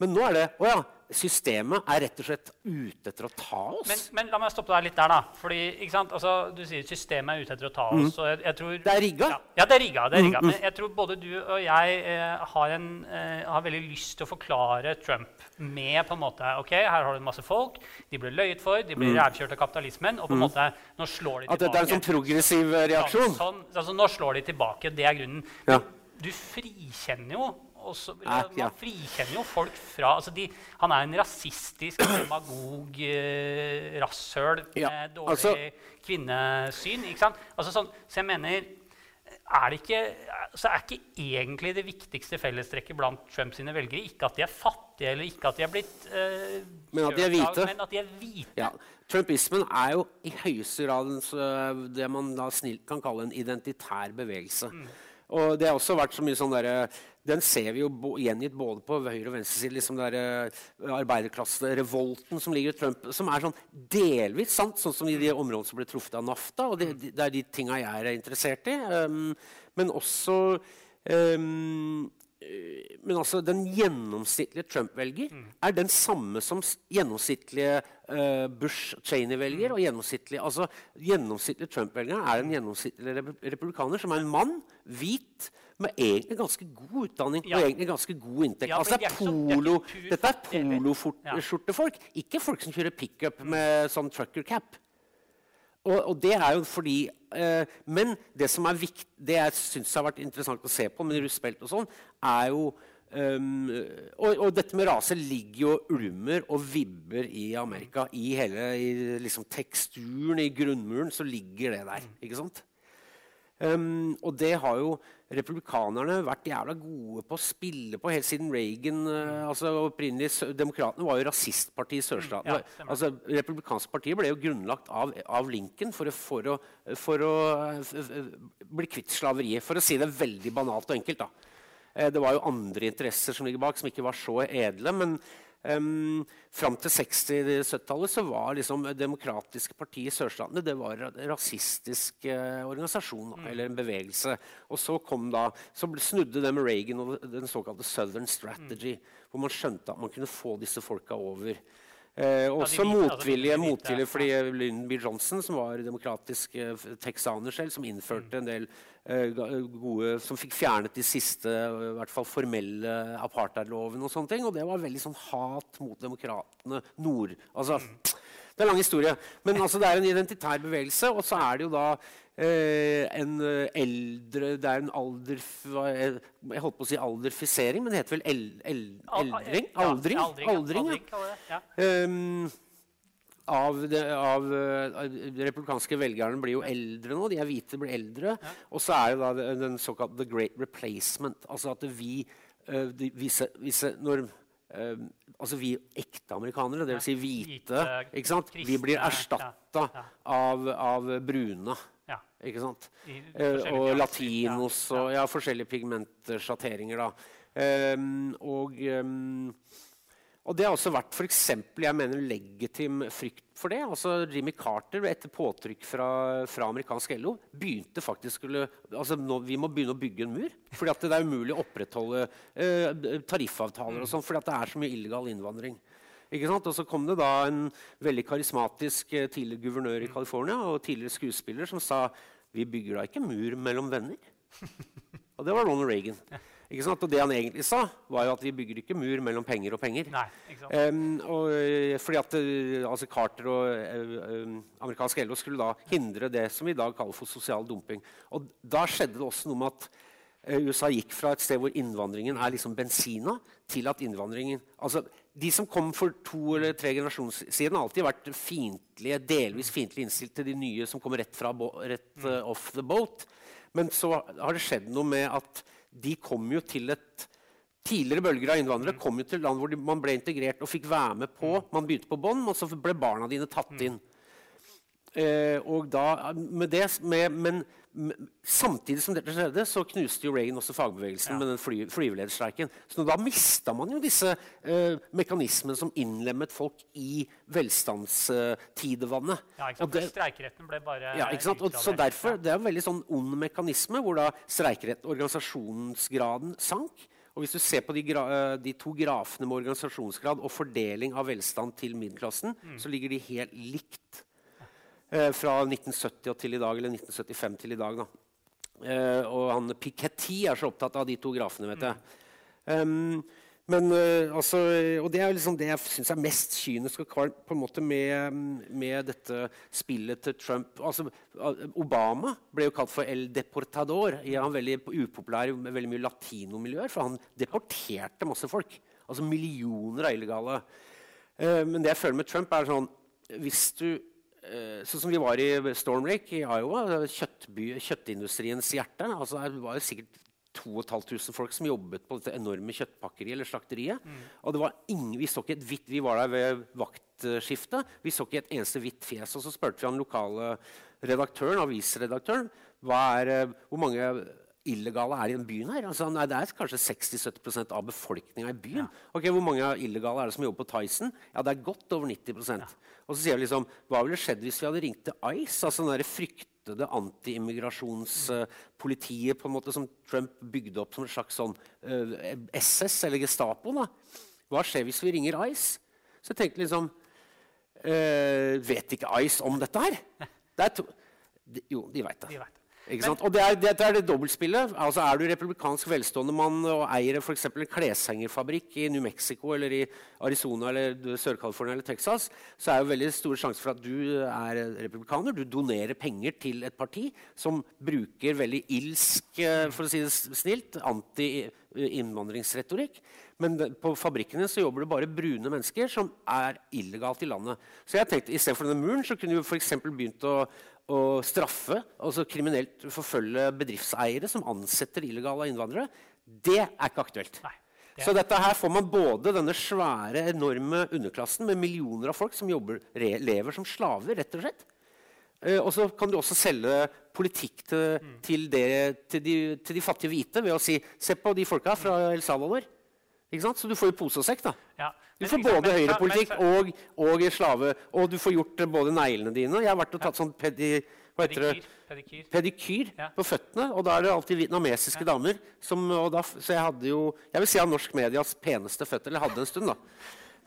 men nå er det Å ja systemet er rett og slett ute etter å ta oss. Men, men la meg stoppe deg litt der. da. Fordi, altså, Du sier systemet er ute etter å ta oss. Mm. Jeg, jeg tror, det er rigga? Ja, ja, det er rigga. Det er rigga. Mm, mm. Men jeg tror både du og jeg eh, har, en, eh, har, veldig lyst til å forklare Trump med på en måte, ok, Her har du en masse folk. De blir løyet for, de blir mm. rævkjørt av kapitalismen. og på en mm. måte, nå slår de tilbake. At dette er en sånn progressiv reaksjon? Ja, sånn, altså, nå slår de tilbake. Det er grunnen. Ja. Du frikjenner jo og ja, man frikjenner jo folk fra altså de, Han er en rasistisk demagog eh, rasshøl ja. med dårlig altså, kvinnesyn. Altså sånn, så jeg mener er det ikke, så er ikke egentlig det viktigste fellestrekket blant Trumps velgere ikke at de er fattige, eller ikke at de er blitt uh, Men at de er hvite. Men at de er hvite. Ja. Trumpismen er jo i høyeste grad det man da snilt kan kalle en identitær bevegelse. Mm. Og det har også vært så mye sånn der, Den ser vi jo gjengitt både på høyre og venstre side. liksom der, uh, Arbeiderklasserevolten som ligger i Trump, som er sånn delvis sant, sånn som i de områdene som ble truffet av NAFTA. og Det, det er de tinga jeg er interessert i. Um, men også um, men altså, den gjennomsnittlige Trump-velger mm. er den samme som gjennomsnittlige uh, Bush-Cheney-velger. Mm. og Gjennomsnittlige altså, gjennomsnittlige Trump-velger er en gjennomsnittlig republikaner som er en mann, hvit, med egentlig ganske god utdanning ja. og egentlig ganske god inntekt. Ja, altså, det er polo, det er dette er poloskjortefolk, ja. ikke folk som kjører pickup mm. med sånn trucker cap. Og, og, det er jo fordi eh, Men det som er viktig, det jeg syns har vært interessant å se på med russpelt og sånn, er jo um, og, og, dette med rase ligger jo ulmer og vibber i Amerika. I hele i liksom teksturen, i grunnmuren, så ligger det der. ikke sant? Um, og det har jo republikanerne vært jævla gode på å spille på helt siden Reagan uh, altså opprinnelig, Demokratene var jo rasistpartiet i sørstatene. Ja, altså, Republikanske partiet ble jo grunnlagt av, av Lincoln for å, for å, for å bli kvitt slaveriet. For å si det veldig banalt og enkelt. da. Uh, det var jo andre interesser som ligger bak, som ikke var så edle. men Um, fram til 60-70-tallet så var liksom Demokratiske parti i Sørlandet det var en rasistisk uh, organisasjon mm. eller en bevegelse. Og så kom da, så snudde det med Reagan og den såkalte Southern Strategy, mm. hvor man skjønte at man kunne få disse folka over. Eh, også ja, motvillige, altså, motvillige fordi Lyndon B. Johnson, som var demokratisk eh, texaner selv, som innførte en del eh, gode Som fikk fjernet de siste i hvert fall formelle apartheidlovene og sånne ting. Og det var veldig sånn hat mot demokratene nord. Altså, det er en lang historie. Men altså, det er en identitær bevegelse, og så er det jo da Eh, en eh, eldre Det er en alder... Jeg holdt på å si alderfisering, men det heter vel el, el, eldring? Aldring? Ja, aldring, ja. Um, av, det, av, eh, de republikanske velgerne blir jo eldre nå. De er hvite, blir eldre. Ja. Og så er jo da den såkalte the great replacement. Altså at vi, uh, visse, visse, når Uh, altså vi ekte amerikanere, dvs. Si hvite, hvite vi blir erstatta av, av, brune. Ja. Ikke sant? Uh, og latinos og ja, forskjellige pigmenter, sjatteringer. da. Um, og, um, og det har også vært for eksempel, jeg mener, legitim frykt for det. Altså Jimmy Carter, etter påtrykk fra, fra amerikansk LO, begynte faktisk skulle, altså nå, Vi må begynne å bygge en mur. fordi det er umulig å opprettholde uh, tariffavtaler og sånn, fordi det er så mye illegal innvandring. Og så kom det da en veldig karismatisk eh, tidligere guvernør i California og tidligere skuespiller som sa vi bygger da ikke mur mellom venner. Og det var Ronald Reagan. Og det han egentlig sa, var jo at vi bygger ikke mur mellom penger og penger. Nei, um, og, eh, fordi at uh, altså Carter og uh, amerikansk LO skulle da hindre det som vi i dag kaller for sosial dumping. Og da skjedde det også noe med at USA gikk fra et sted hvor innvandringen er liksom bensina, til at innvandringen altså de som kom for to eller tre generasjoner siden, har alltid vært fiendtlige, delvis fiendtlig innstilt til de nye som kommer rett, fra rett uh, off the boat. Men så har det skjedd noe med at de kom jo til et Tidligere bølger av innvandrere kom jo til land hvor man ble integrert og fikk være med på. Man begynte på bånn, og så ble barna dine tatt inn. Eh, og da, med det, med, men samtidig som dette skjedde, så knuste jo Reagan også fagbevegelsen ja. med den fly, flyvelederstreiken. Så da mista man jo disse eh, mekanismene som innlemmet folk i velstandstidevannet. Ja, ikke sant? Det, streikeretten ble bare ja, ikke sant? Og, så derfor, Det er en veldig sånn ond mekanisme hvor da streikeretten, organisasjonsgraden, sank. Og hvis du ser på de, eh, de, to grafene med organisasjonsgrad og fordeling av velstand til middelklassen, mm. så ligger de helt likt. Eh, fra 1970 og til i dag, eller 1975 til i dag. Da. Eh, og han Piketty er så opptatt av de to grafene, vet jeg. Um, men, uh, altså, og det er liksom det jeg syns er mest kynisk og kvalmt på en måte med, med, dette spillet til Trump. Altså, Obama ble jo kalt for El Deportador. i han veldig upopulær i veldig mye latinomiljøer, for han deporterte masse folk. Altså millioner av illegale. Uh, men det jeg føler med Trump, er sånn Hvis du Eh, sånn som vi var i Storm Lake i Iowa, kjøttby, kjøttindustriens hjerte. Altså, det var sikkert 2500 folk som jobbet på dette enorme kjøttpakkeriet eller slakteriet. Mm. Og det var ingen, vi så ikke et hvitt, vi var der ved vaktskiftet. Vi så ikke et eneste hvitt fjes. Og så spurte vi han lokale redaktøren, avisredaktøren hva er, eh, hvor mange illegale er i den byen her? Altså, nei, det er kanskje 60-70% av befolkninga i byen. Ja. Ok, Hvor mange illegale er det som jobber på Tyson? Ja, det er godt over 90 ja. Og så sier vi liksom Hva ville skjedd hvis vi hadde ringt til ICE? Altså den der fryktede antiimmigrasjonspolitiet på en måte som Trump bygde opp som en slags sånn SS eller Gestapo. da. Hva skjer hvis vi ringer ICE? Så jeg tenkte liksom uh, Vet ikke ICE om dette her? Det de, jo, de veit det. De vet. Og det er, Dette er det dobbeltspillet. Altså, er du republikansk velstående mann og eier f.eks. en kleshengerfabrikk i New Mexico eller i Arizona eller Sør-California eller Texas, så er det veldig store sjanser for at du er republikaner. Du donerer penger til et parti som bruker veldig ilsk, eh, for å si det snilt, anti-innvandringsretorikk. Men på fabrikkene så jobber det bare brune mennesker som er illegalt i landet. Så jeg tenkte, Istedenfor denne muren så kunne vi f.eks. begynt å å straffe, altså kriminelt forfølge bedriftseiere som ansetter illegale innvandrere, det er ikke aktuelt. Nei, Så dette her får man både denne svære, enorme underklassen med millioner av folk som jobber, lever som slaver, rett og slett. Eh, og så kan du også selge politikk til, mm. til, det, til, de, til, de, fattige hvite ved å si Se på de folka fra El Salvador. Ikke sant? Så du får jo pose og sekk. da. Ja. Du får både men- høyrepolitikk men- og, og slave. Og du får gjort eh, både neglene dine Jeg har vært og tatt sånn pedi? Pedikyr. pedikyr. pedikyr Ja. på føttene. Og da er det alltid vietnamesiske damer. Som, da, så jeg hadde jo Jeg vil si av norsk medias peneste føtter. Eller hadde en stund, da.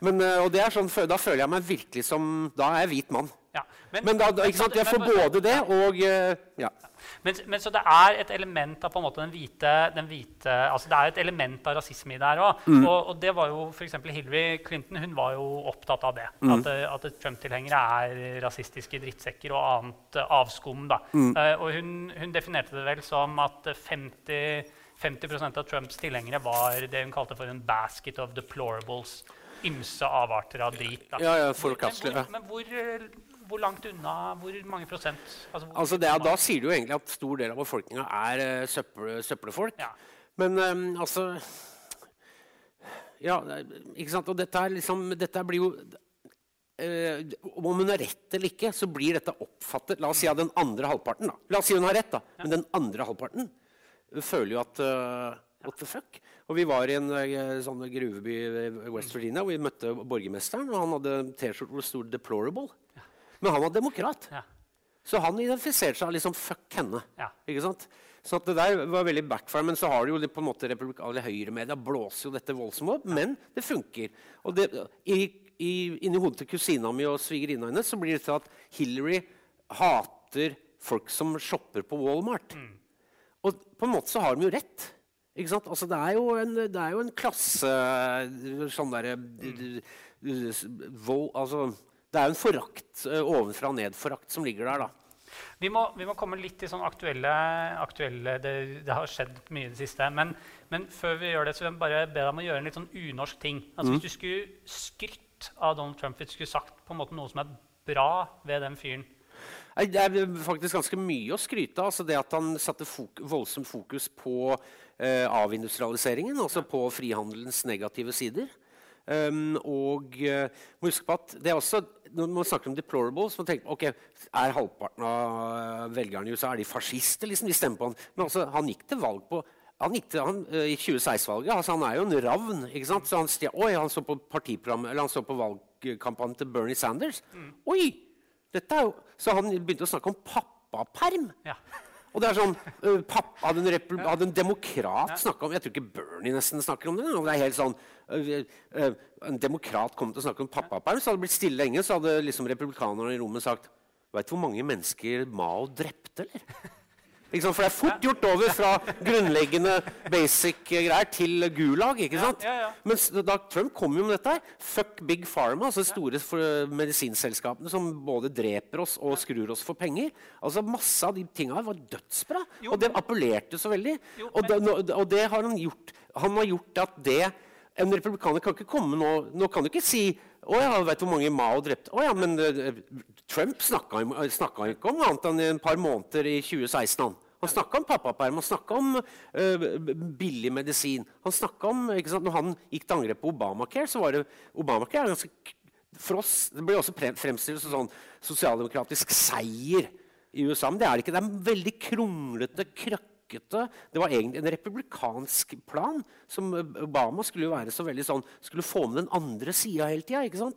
Men, eh, og det sånn, Da føler jeg meg virkelig som Da er jeg hvit mann. Ja. Men da, da, jeg får både det og eh, ja. Men, men så det er et element av på en måte den hvite, den hvite altså Det er et element av rasisme i det her òg. Mm. Og, og det var jo f.eks. Hillary Clinton hun var jo opptatt av det. Mm. At, eh, at Trump-tilhengere er rasistiske drittsekker og annet eh, avskum. da. Mm. Uh, og hun, hun definerte det vel som at eh, 50, 50% av Trumps tilhengere var det hun kalte for en 'basket of deplorables'. Ymse avarter av drit. Da. Ja, ja, Men ja. hvor, men hvor, hvor langt unna Hvor mange prosent? Altså, hvor, Altså det, er- da sier du jo egentlig at stor del av befolkninga er uh, søppel, søppelfolk. Ja. Men um, altså Ja, ikke sant? Og dette er liksom Dette blir jo uh, Om hun har rett eller ikke, så blir dette oppfattet La oss si av den andre halvparten. da. La oss si hun har rett, da. Men den andre halvparten føler jo at uh, What the fuck? Og vi var i en sånn gruveby i West Virginia og vi møtte borgermesteren. Og han hadde en T-skjorte hvor det sto 'deplorable'. Men han var demokrat. Ja. Så han identifiserte seg liksom fuck henne. Ja. Ikke sant? Så det der var veldig backfire. Men så har det jo det på en måte republik- eller høyremedia blåser jo dette voldsomt opp. Men det funker. Og det, i, i, inni hodet til kusina mi og svigerinna hennes så blir det til at Hillary hater folk som shopper på Walmart. Og på en måte så har de jo rett. Ikke sant? Altså, det, er jo en, det er jo en klasse Sånn derre mm. Altså det er jo en forakt eh, ovenfra og ned-forakt som ligger der, da. Vi må, vi må komme litt til sånn aktuelle, aktuelle det, det har skjedd mye i det siste. Men, men før vi gjør det, så vil jeg bare be deg om å gjøre en litt sånn unorsk ting. Altså Hvis du skulle skrytt av Donald Trump, hvis du skulle sagt på en måte noe som er bra ved den fyren Nei, Det er faktisk ganske mye å skryte av. Altså det at han satte fok voldsomt fokus på eh, avindustrialiseringen, altså på frihandelens negative sider. Um, og uh, må huske på at det er også, Når man snakker om deplorables, man tenker ok, er halvparten av velgerne i USA er de fascister? liksom, De stemmer på han. Men altså, han gikk til valg på han gikk til, han, uh, I 2016-valget altså Han er jo en ravn. ikke sant? Så han, stia, oi, han så på partiprogrammet, eller han så på valgkampanjen til Bernie Sanders. Oi! dette er jo, Så han begynte å snakke om pappaperm. Ja. Og det er sånn, uh, pappa, hadde, en repul- hadde en demokrat snakka om Jeg tror ikke Bernie nesten snakker om det. og det er helt sånn, uh, uh, En demokrat kom til å snakke om pappaperm, så hadde det blitt stille lenge. Så hadde liksom republikanerne i rommet sagt Veit du hvor mange mennesker Mao drepte, eller? Sant? For det er fort gjort over fra grunnleggende basic greier til gulag. ikke sant? ja, ja. Mens da Trump kom jo med dette her Fuck Big Pharma, altså store for- medisinselskapene som både dreper oss og skrur oss for penger. Altså Masse av de tinga var dødsbra. Jo, og det appellerte så veldig. Jo, og, det, og det har han gjort. Han har gjort at det En republikaner kan ikke komme nå Nå kan du ikke si å ja, vet hvor mange Mao drepte? Å ja, men eh, Trump snakka snakka ikke om annet enn et par måneder i 2016. Han, han snakka om pappaperm, han snakka om uh, billig medisin. Han snakket om, ikke sant, Når han gikk til angrep på Obamacare, så var det Obamacare er ganske for oss, Det blir også fremstilt som sånn sosialdemokratisk seier i USA. Men det er det ikke. Det er en veldig kronglete, krøkkete Det var egentlig en republikansk plan. som Obama skulle være så veldig sånn, skulle få med den andre sida hele tida.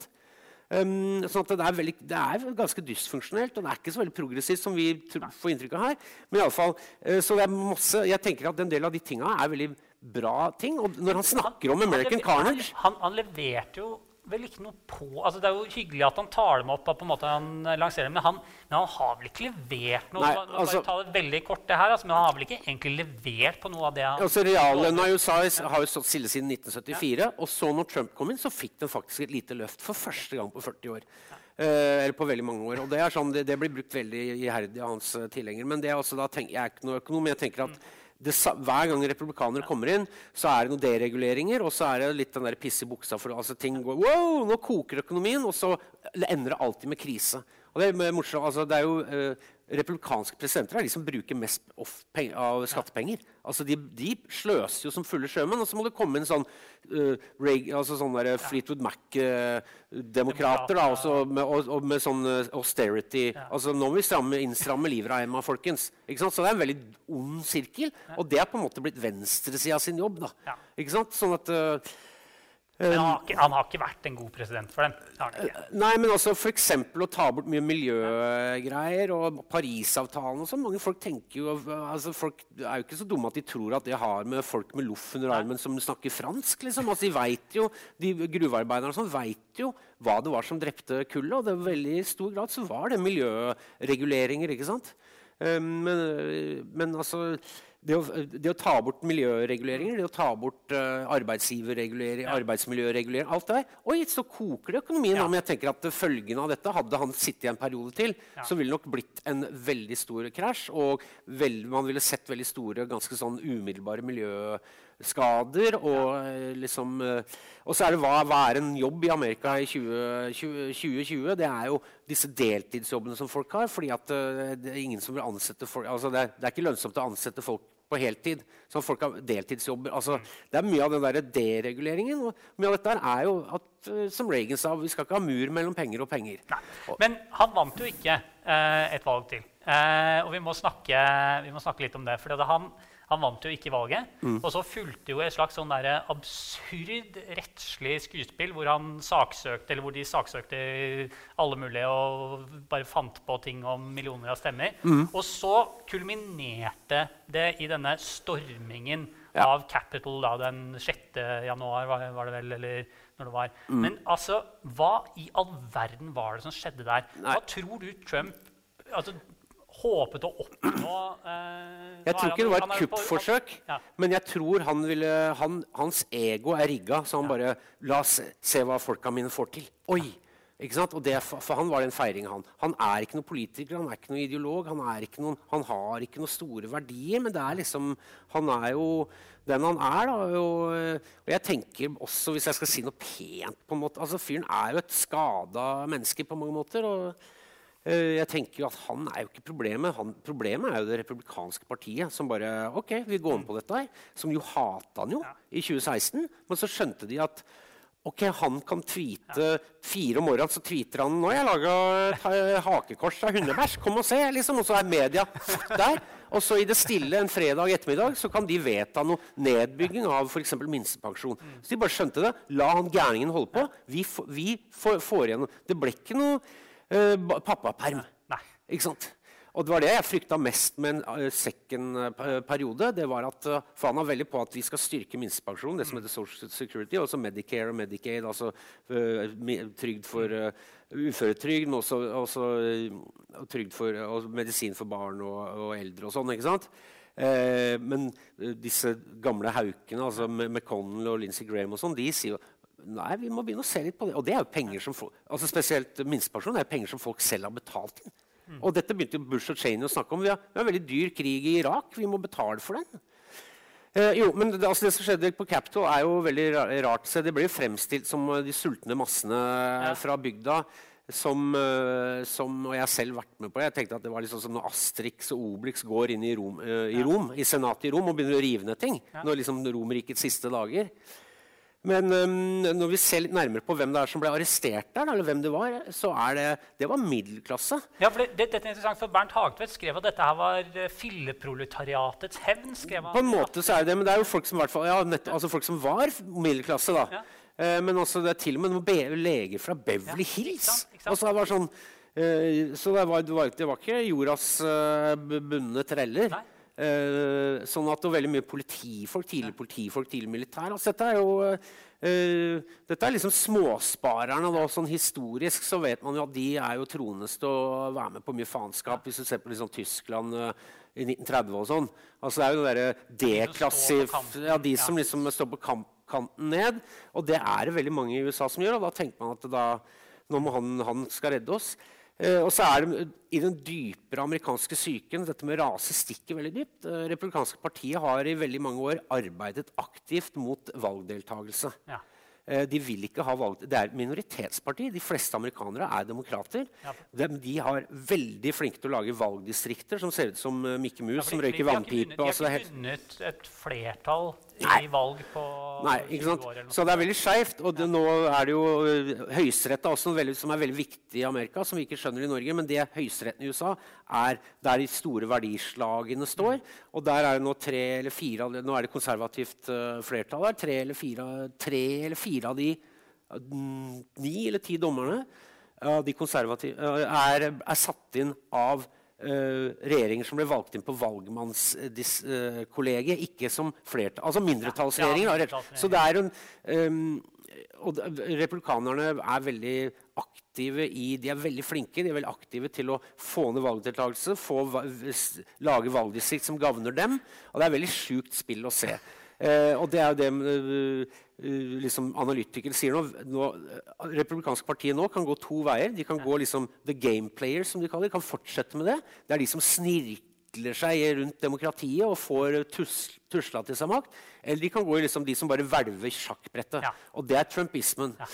Um, sånn det er, veldig, det er ganske dysfunksjonelt, og det er ikke så veldig progressivt. som vi får inntrykk av her. Men i alle fall, eh, så det er masse, jeg tenker at en del av de tinga er veldig bra ting. Og når han snakker om American han, Carnage Han, han leverte jo vel ikke noe på altså Det er jo hyggelig at han tar dem opp, på en måte han eh, lanserer dem, men han, men han har vel ikke levert noe? Nei, altså- ta det veldig kort, det her, altså, men han har vel ikke egentlig levert på noe av det han Altså Reallønna i USA har jo stått stille siden 1974. Og så når Trump kom inn, så fikk den faktisk et lite løft for første gang på 40 år. Eh, eller på veldig mange år. Og det er sånn, det, det blir brukt veldig iherdig av hans uh, tilhengere. Men det er også da tenk, jeg er ikke noe økonom, jeg tenker at det, hver gang republikanere kommer inn, så er det noen dereguleringer, og så er det litt den der piss i buksa. for altså ting går, wow, Nå koker økonomien, og så ender det alltid med krise. Og det er morsomt, altså det er jo eh, Republikanske presidenter er de som bruker mest off av skattepenger. Altså de, de sløser jo som fulle sjømenn, og så må det komme inn sånn, uh, altså sånne der Fleetwood Mac-demokrater da, med, og, og med sånn austerity. austerity. Altså Nå må vi stramme, innstramme livreima, folkens. Ikke sant? Så det er en veldig ond sirkel. Og det er på en måte blitt venstresida sin jobb. da. Ja. Ikke sant? Sånn at... eh, Men han har, ikke, han har ikke vært en god president for dem. Ikke. Nei, men altså f.eks. å ta bort mye miljøgreier og Parisavtalen og sånn. Mange folk tenker jo altså Folk er jo ikke så dumme at de tror at det har med folk med loff under armen som snakker fransk. liksom. Altså, de vet jo, de Gruvearbeiderne og sånn vet jo hva det var som drepte kullet. Og det er veldig stor grad så var det miljøreguleringer, ikke sant? Um, men, men altså det å, det å, ta bort miljøreguleringer, det å ta bort uh, arbeidsgiverregulering, ja. arbeidsmiljøregulering, alt det der Oi, så koker det økonomien. Ja. Men jeg tenker at følgen av dette, hadde han sittet i en periode til, ja. så ville det nok blitt en veldig stor krasj. Og vel, man ville sett veldig store, ganske sånn umiddelbare miljøskader. Og, ja. liksom, uh, og så er det hva, hva, er en jobb i Amerika i 2020? 20, det er jo disse deltidsjobbene som folk har. fordi at det er ingen som vil ansette folk, altså det, det er ikke lønnsomt å ansette folk på heltid. Så folk har deltidsjobber. Altså, det er mye av den der dereguleringen. og mye av dette er jo at, eh, som Reagan sa, vi skal ikke ha mur mellom penger og penger. Nei. Men han vant jo ikke eh, et valg til. Eh, og vi må, snakke, vi må, snakke, litt om det. For han, han vant jo ikke valget. Mm. Og så fulgte jo et slags sånn absurd rettslig skuespill hvor, han saksøkte, eller hvor de saksøkte alle mulige og bare fant på ting om millioner av stemmer. Mm. Og så kulminerte det i denne stormingen ja. av Capital da, den 6. januar, var, var det vel? eller når det var. Mm. Men altså, hva i all verden var det som skjedde der? Hva tror du Trump altså, håpet å oppnå eh, Jeg tror ikke det var et kuppforsøk. Ja. Men jeg tror han ville, han, hans ego er rigga, så han ja. bare La oss se hva folka mine får til. Oi! Ikke sant? Og det, for han var det en feiring, han. Han er ikke noen politiker, han er ikke noen ideolog. Han, ikke noen, han har ikke noen store verdier, men det er liksom Han er jo den han er. da, og, og, jeg tenker også, hvis jeg skal si noe pent på en måte, altså Fyren er jo et skada menneske på mange måter. og jeg tenker jo at Han er jo ikke problemet. Han, problemet er jo det republikanske partiet som bare ok, vi går med på dette her, som jo hata han jo ja. i 2016. Men så skjønte de at ok, han kan tweete ja. fire om morgenen. Så tweeter han 'Nå har jeg laga hakekors av hundebæsj. Kom og se.' liksom, Og så er media der. Og så i det stille en fredag ettermiddag så kan de vedta noe nedbygging av f.eks. minstepensjon. Så de bare skjønte det. La han gærningen holde på. Vi, vi får, får igjen Det ble ikke noe uh, pappaperm. Ikke sant? Og det var det jeg frykta mest med en uh, second uh, periode. det var at, For han er veldig på at vi skal styrke minstepensjonen, det som heter Social Security, også Medicare og Medicaid, altså trygd for uføretrygd, men også, også trygd for og medisin for barn og, og eldre og sånn. ikke sant? men disse gamle haukene, altså McConnell og Lindsey Graham og sånn, de sier jo Nei, vi må begynne å se litt på det. Og det er jo penger som folk, altså Spesielt minstepensjon er penger som folk selv har betalt inn. Mm. Og dette begynte Bush og Cheney å snakke om. Vi har, vi har, en veldig dyr krig i Irak. Vi må betale for den. Eh, jo, men det, altså det, som skjedde på Capitol, er jo veldig rart. Så det ble fremstilt som de sultne massene ja. fra bygda. Som, eh, som, og jeg har selv vært med på Jeg tenkte at det var liksom som når Astrix og Obelix går inn i Rom, eh, i, Rom, i senatet i Rom og begynner å rive ned ting. Ja. Når liksom Romerrikets siste dager. Men um, når vi ser litt nærmere på hvem det er som ble arrestert der, eller hvem det var, så er det, det var middelklasse. Ja, for det, dette er interessant, for Bernt Hagtvedt skrev at dette her var uh, filleproletariatets hevn. skrev han. På en måte så er det det, men det er jo folk som, fall, ja, nett, altså folk som var middelklasse. da. Ja. Uh, men også det er til og med noen leger fra Beverly ja, Hills. Ikke sant, ikke sant. Og så det var sånn, uh, så det var, det, var, det var, ikke jordas uh, bundne treller. Nei. Uh, sånn at det var veldig mye politifolk, tidlig politifolk, tidlig militær. Altså, dette er jo uh, dette er liksom småsparerne. Da. Sånn historisk så vet man jo at de er jo troendes til å være med på mye faenskap. Hvis du ser på liksom Tyskland i 1930 og sånn. Altså, det er jo den D-klasse ja, De som liksom står på kampkanten ned. Og det er det veldig mange i USA som gjør. Og da tenker man at da, nå må han, han skal redde oss. Eh, og så er det i den dypere amerikanske psyken dette med rase stikker veldig dypt. Eh, Republikanske partiet har i veldig mange år arbeidet aktivt mot valgdeltagelse. Ja. Eh, de vil ikke ha valg. Det er et minoritetsparti. De fleste amerikanere er demokrater. Ja. De, de, har veldig flinke til å lage valgdistrikter som ser ut som Mikke Mus ja, som røyker vannpipe. De har ikke altså, helt... et flertall i valg på Nei, ikke sant? år. Så det er veldig skeivt. Og det, nå er det jo uh, Høyesterett som er veldig viktig i Amerika, som vi ikke skjønner i Norge. Men det høyesteretten i USA er der de store verdislagene står. Og der er det nå tre eller fire Nå er det konservativt uh, flertall der. Tre eller fire, tre eller fire av de uh, ni eller ti dommerne uh, de konservative eh, er, er satt inn av regjeringer som ble valgt inn på valgmannskollegiet, ikke som flertall, altså mindretallsregjeringer. Ja, så det er en, um, og Republikanerne er veldig aktive i De er veldig flinke de er veldig aktive til å få ned valgdeltakelse, lage valgdistrikt som gagner dem. Og det er veldig sjukt spill å se. Uh, og det er jo det uh, liksom analytikere sier nå, nå Republikanske partiet nå kan gå to veier. De kan gå liksom the game players, som de kaller det. kan fortsette med det. Det er de som snirkler seg rundt demokratiet og får tus, tusla til seg makt. Eller de kan gå i liksom de som bare hvelver sjakkbrettet. Ja. Og det er trumpismen. Ja.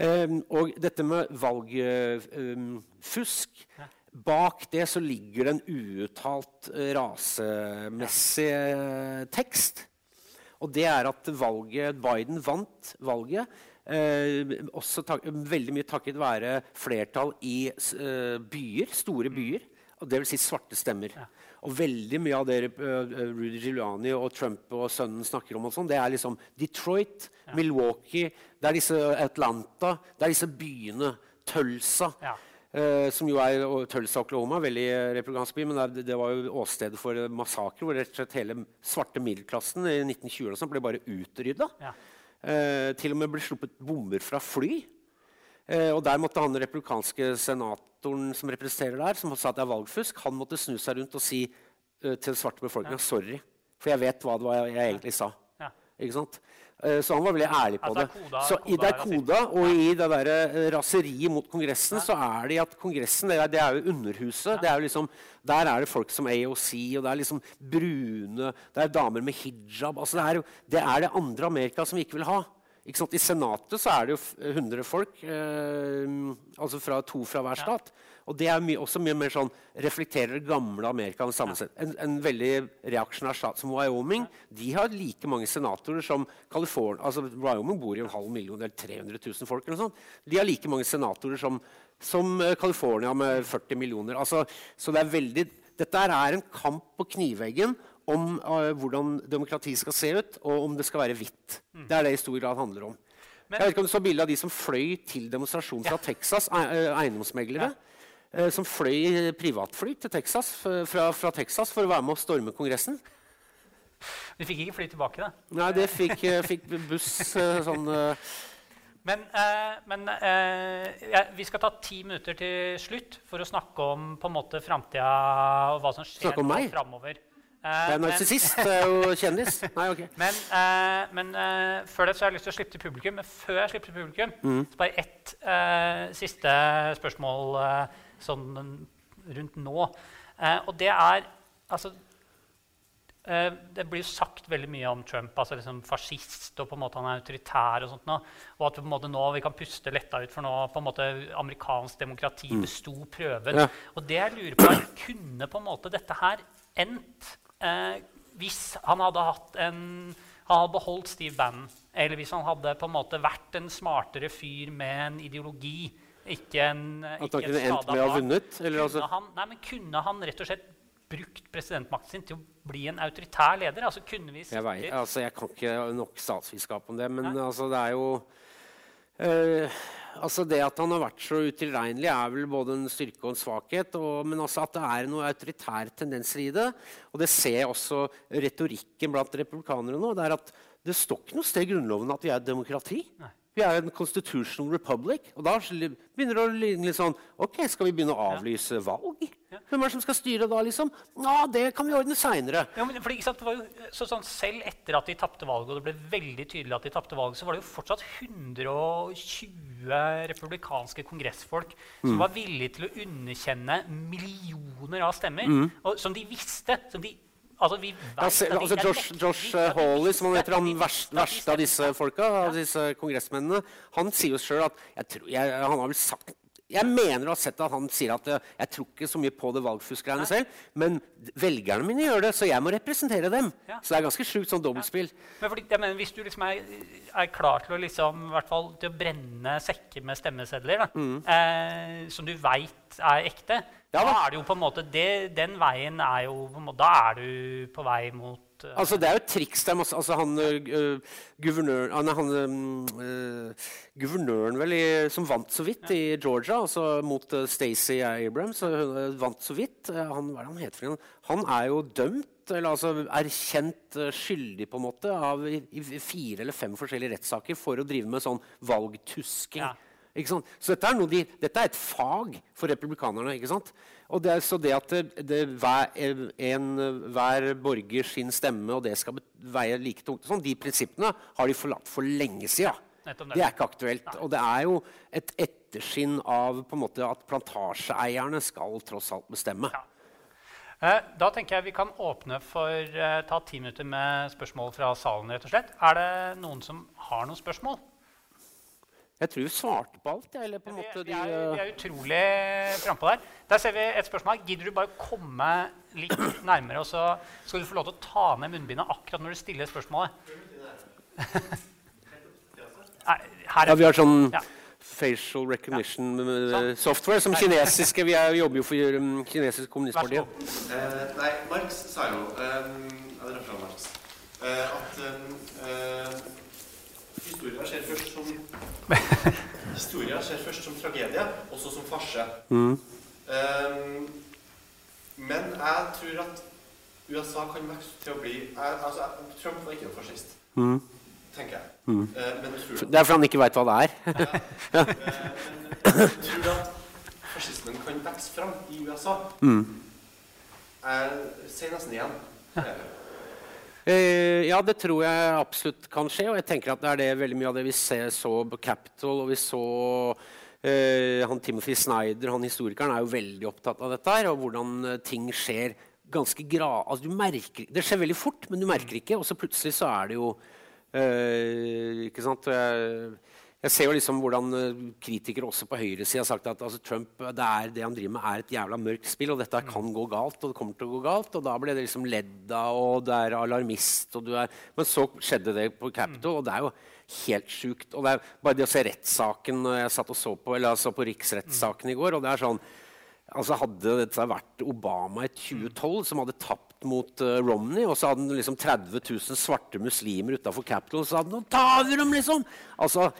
Um, og dette med valgfusk um, ja. Bak det så ligger det en uuttalt rasemessig tekst. Og det er at valget, Biden vant valget. Eh, også tak, veldig mye takket være flertall i eh, byer, store byer. Og det vil si svarte stemmer. Ja. Og veldig mye av det uh, Rudy Giuliani og Trump og sønnen snakker om, og sånt, det er liksom Detroit, ja. Milwaukee, det er disse Atlanta, det er disse byene. Tulsa. Ja. Uh, som jo er Tulsa, Oklahoma, veldig republikansk by, men det, det var jo åstedet for massakre hvor rett og slett hele svarte middelklassen i 1920 ble bare utrydda. Ja. Uh, til og med ble sluppet bomber fra fly. Uh, og der måtte han republikanske senatoren som representerer der, som sa at det er valgfusk, han måtte snu seg rundt og si til den svarte befolkninga ja. sorry, for jeg vet hva det var jeg egentlig sa. Ja. Ikke sant? Eh, så han var veldig ærlig på det. Så i det koda, og i det der eh, raseriet mot Kongressen, så er det at Kongressen det er, det er jo Underhuset. Det er jo liksom, der er det folk som AOC, og det er liksom brune Det er damer med hijab. altså Det er jo det, er det andre Amerika som vi ikke vil ha. Ikke sant? I Senatet så er det jo 100 folk, eh, altså fra to fra hver stat. Og det er my også mye mer sånn reflekterer det gamle Amerika. En, en, veldig reaksjonær stat som Wyoming de har like mange senatorer som California. altså Wyoming bor i en halv million eller 300 000 folk. eller sånt. De har like mange senatorer som, som eh, California med 40 millioner. Altså, så det er veldig, dette er en kamp på kniveggen om uh, hvordan demokrati skal se ut, og om det skal være hvitt. Mm. Det er det i stor grad handler om. Men, jeg vet ikke om du så bilde av de som fløy til demonstrasjon fra ja. Texas, eiendomsmeglere. Ja. Eh, som fløy privatfly til Texas, fra, fra, Texas for å være med å storme Kongressen. Du fikk ikke fly tilbake, da? Nei, det fikk, eh, fikk buss eh, sånn Men, eh, men eh, ja, vi skal ta ti minutter til slutt for å snakke om på en måte framtida og hva som skjer framover. Eh, det er narsissist og kjendis. Nei, ok. Men, men før det så har jeg lyst til å slippe til publikum. Men før jeg slipper til publikum, mm. så bare ett siste spørsmål sånn rundt nå. Eh, og det er altså eh, Det blir jo sagt veldig mye om Trump, altså liksom fascist og på en måte han er autoritær. Og sånt nå, og at på en måte nå vi kan puste letta ut, for nå på en måte amerikansk demokrati mm. besto prøven. Ja. Og det jeg lurer på, kunne på en måte dette her endt eh, hvis han hadde hatt en han hadde beholdt Steve Bannon, eller hvis han hadde på en måte vært en smartere fyr med en ideologi ikke en, At han kunne endt med å ha vunnet? Kunne, altså? han, nei, men kunne han rett og slett brukt presidentmakten sin til å bli en autoritær leder? Altså, kunne vi jeg, vet, altså, jeg kan ikke nok statsvitenskap om det, men altså, det er jo øh, altså Det at han har vært så utilregnelig, er vel både en styrke og en svakhet. Og, men også at det er noen autoritære tendenser i det. Og det ser jeg også retorikken blant republikanere nå. Det er at det står ikke noe sted i Grunnloven at vi er et demokrati. Nei. Vi er en constitutional republic. Og da begynner det å ligne litt sånn Ok, skal vi begynne å avlyse valg? Hvem er det som skal styre da, liksom? Ja, det kan vi ordne seinere. Ja, så sånn, selv etter at de tapte valget, og det ble veldig tydelig at de tapte valget, så var det jo fortsatt 120 republikanske kongressfolk mm. som var villige til å underkjenne millioner av stemmer, mm. og, som de visste som de Altså, vi vet altså, altså Josh, Josh uh, Hawley, som han heter, han verste, verste av disse folka, av disse kongressmennene, han sier jo sjøl at jeg tror, jeg, Han har vel sagt jeg mener å ha sett at han sier at jeg, jeg tror ikke så mye på det valgfuskgreiene selv, men velgerne mine gjør det, så jeg må representere dem. Ja. Så det er ganske sjukt sånn dobbeltspill. Ja. Men fordi, mener, hvis du liksom er, er, klar til å, liksom, fall, til å brenne sekker med stemmesedler, da, mm. eh, som du veit er ekte, ja, da er det jo på en måte det, Den veien er jo måte, Da er du på vei mot uh, Altså, det er jo et triks. Det er masse, altså, han, uh, guvernøren han, han uh, Guvernøren vel i, som vant så vidt i Georgia, altså mot Stacey Abrams, vant så vidt. han, hva er det han heter? Han er jo dømt, eller altså erkjent skyldig på en måte, av i, i fire eller fem forskjellige rettssaker for å drive med sånn valgtusking. Ja. Så dette er, de, dette er, et fag for republikanerne. ikke det, så det at det, det, hver, en, hver borger sin stemme, og det skal veie like tungt sånn, De prinsippene har de forlatt for lenge siden. Det er ikke aktuelt. Nei. Og det er jo et etterskinn av måte, at plantasjeeierne skal tross alt bestemme. Ja. Eh, da tenker jeg vi kan åpne for uh, ta ti minutter med spørsmål fra salen. rett og slett. Er det noen som har noen spørsmål? Jeg tror vi svarte på alt. Eller på en måte vi, vi, er, vi er utrolig frampå der. Der ser vi et spørsmål. Gidder du bare komme litt nærmere, og så skal du få lov til å ta ned munnbindet akkurat når du stiller spørsmålet? ja, vi har sånn ja. facial recognition ja. sånn. software som kinesiske. Vi, er, vi, jobber jo for um, kinesisk kommunistparti. Uh, nei, Marx sa jo um, uh, at um, uh, Historia skjer først som Historia skjer først som tragedie, også som farse. Mm. Um, men jeg tror at USA kan vokse til å bli jeg, altså, Trump var ikke en fascist, mm. tenker jeg. Mm. Uh, men tror det er fordi han ikke veit hva det er. ja. uh, men tror at fascismen kan vokse fram i USA? Mm. Jeg sier nesten igjen. Eh, ja, det tror jeg absolutt kan skje. Og jeg tenker at det er det veldig mye av det vi ser, så på Capitol, og vi så uh, han Timothy Snyder, han historikeren, er jo veldig opptatt av dette her, og hvordan eh, ting skjer ganske gra... Altså, du merker, det skjer veldig fort, men du merker ikke, og så plutselig så er det jo uh, Ikke sant? Jeg, jeg ser jo liksom hvordan eh, kritikere også på høyresida har sagt at altså, Trump det, er, det, han driver med, er et jævla mørkt spill, og dette kan gå galt. Og det kommer til å gå galt. Og da ble det liksom ledd av, og det er alarmist. Og du er, men så skjedde det på Capitol, og det er jo helt sjukt. Og det er bare det å se rettssaken jeg satt og så på, eller jeg så på riksrettssaken i går, og det er sånn altså Hadde dette vært Obama i 2012 som hadde tapt mot uh, Romney, og så hadde han liksom 30 000 svarte muslimer utafor Capitol, så hadde han 'Ta vi dem, liksom! Altså,